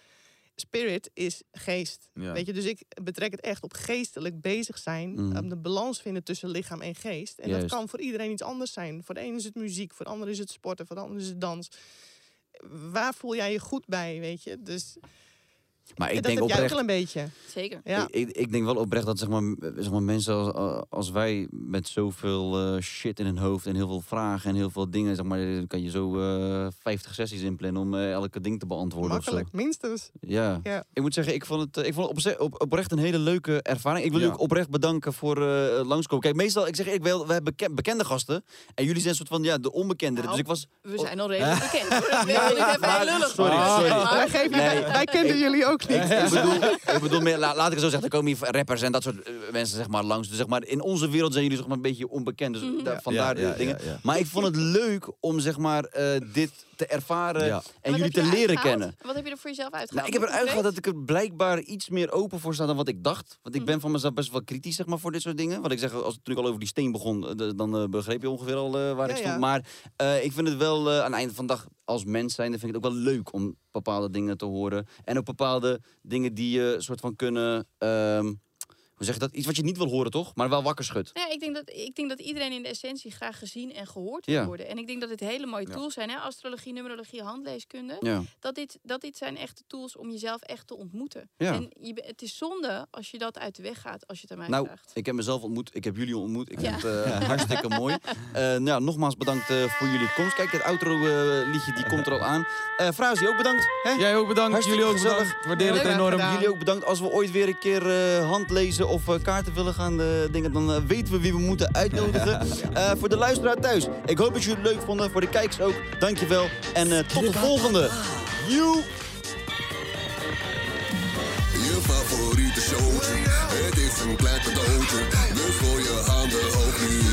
spirit is geest. Ja. Weet je, dus ik betrek het echt op geestelijk bezig zijn. Mm. om de balans vinden tussen lichaam en geest. En Juist. dat kan voor iedereen iets anders zijn. Voor de ene is het muziek, voor de ander is het sporten, voor de ander is het dans. Waar voel jij je goed bij, weet je? Dus Maar ik dat denk heb jij ook oprecht... wel een beetje. Zeker. Ja. Ik, ik denk wel oprecht dat zeg maar, zeg maar, mensen als, als wij met zoveel eh, shit in hun hoofd en heel veel vragen en heel veel dingen, zeg maar, dan kan je zo eh 50 sessies inplannen om eh, elke ding te beantwoorden. of zo. Makkelijk, minstens. Ja. Ja. Ik moet zeggen, ik vond het, ik vond het opze- op, oprecht een hele leuke ervaring. Ik wil Ja. u ook oprecht bedanken voor eh langskomen. Kijk, meestal, ik zeg ik wel, we hebben beken- bekende gasten en jullie zijn een soort van ja, de onbekenderen. Nou, Dus ik was, We zijn al redelijk bekend. hoor. Ik wil maar- lullig sorry, sorry. Maar- Wij, geven, Nee. wij, wij kenden jullie ook niet. ik bedoel, ik bedoel meer, la- laat ik het zo zeggen, er komen hier rappers en dat soort eh, mensen zeg maar langs. Dus zeg maar, in onze wereld zijn jullie zeg maar een beetje onbekend. Dus Mhm. daar- vandaar Ja, ja, de dingen. ja, ja. Maar ik vond het leuk om zeg maar eh, dit te ervaren Ja. en Wat jullie te leren uitgehaald? kennen. Wat heb je er voor jezelf uitgehaald? Nou, ik heb eruit gehaald dat ik er blijkbaar iets meer open voor sta dan wat ik dacht. Want ik Mhm. ben van mezelf best wel kritisch zeg maar, voor dit soort dingen. Wat ik zeg, als toen ik al over die steen begon, eh, dan begreep je ongeveer al eh, waar Ja, ik stond. ja. Maar eh, ik vind het wel aan het einde van de dag, als mens zijn, vind ik het ook wel leuk om bepaalde dingen te horen. En ook bepaalde dingen die je soort van kunnen... ehm, zeg je dat? Iets wat je niet wil horen, toch? Maar wel wakker schudt. Nou Ja, ik denk, dat, ik denk dat iedereen in de essentie graag gezien en gehoord wil Ja. worden. En ik denk dat dit hele mooie Ja. tools zijn. Hè? Astrologie, numerologie, handleeskunde. Ja. Dat, dit, dat dit zijn echte tools om jezelf echt te ontmoeten. Ja. En je, het is zonde als je dat uit de weg gaat, als je het aan mij Nou, vraagt. ik heb mezelf ontmoet. Ik heb jullie ontmoet. Ik Ja. vind het eh, hartstikke mooi. Eh, nou, ja, nogmaals bedankt eh, voor jullie komst. Kijk, het outro-liedje die komt er al aan. Eh Frazi, ook bedankt. Hè? Jij ook bedankt, Hartstikke jullie ook gezellig. bedankt. Waardeer het enorm. gedaan. Jullie ook bedankt. Als we ooit weer een keer eh handlezen of eh, kaarten willen gaan eh, dingen, dan eh, weten we wie we moeten uitnodigen. Eh, voor de luisteraar thuis. Ik hoop dat jullie het leuk vonden. Voor de kijkers ook. Dankjewel. En eh, tot de volgende. Je favoriete showtje, het is een klein cadeautje. Dus gooi je handen hoog nu.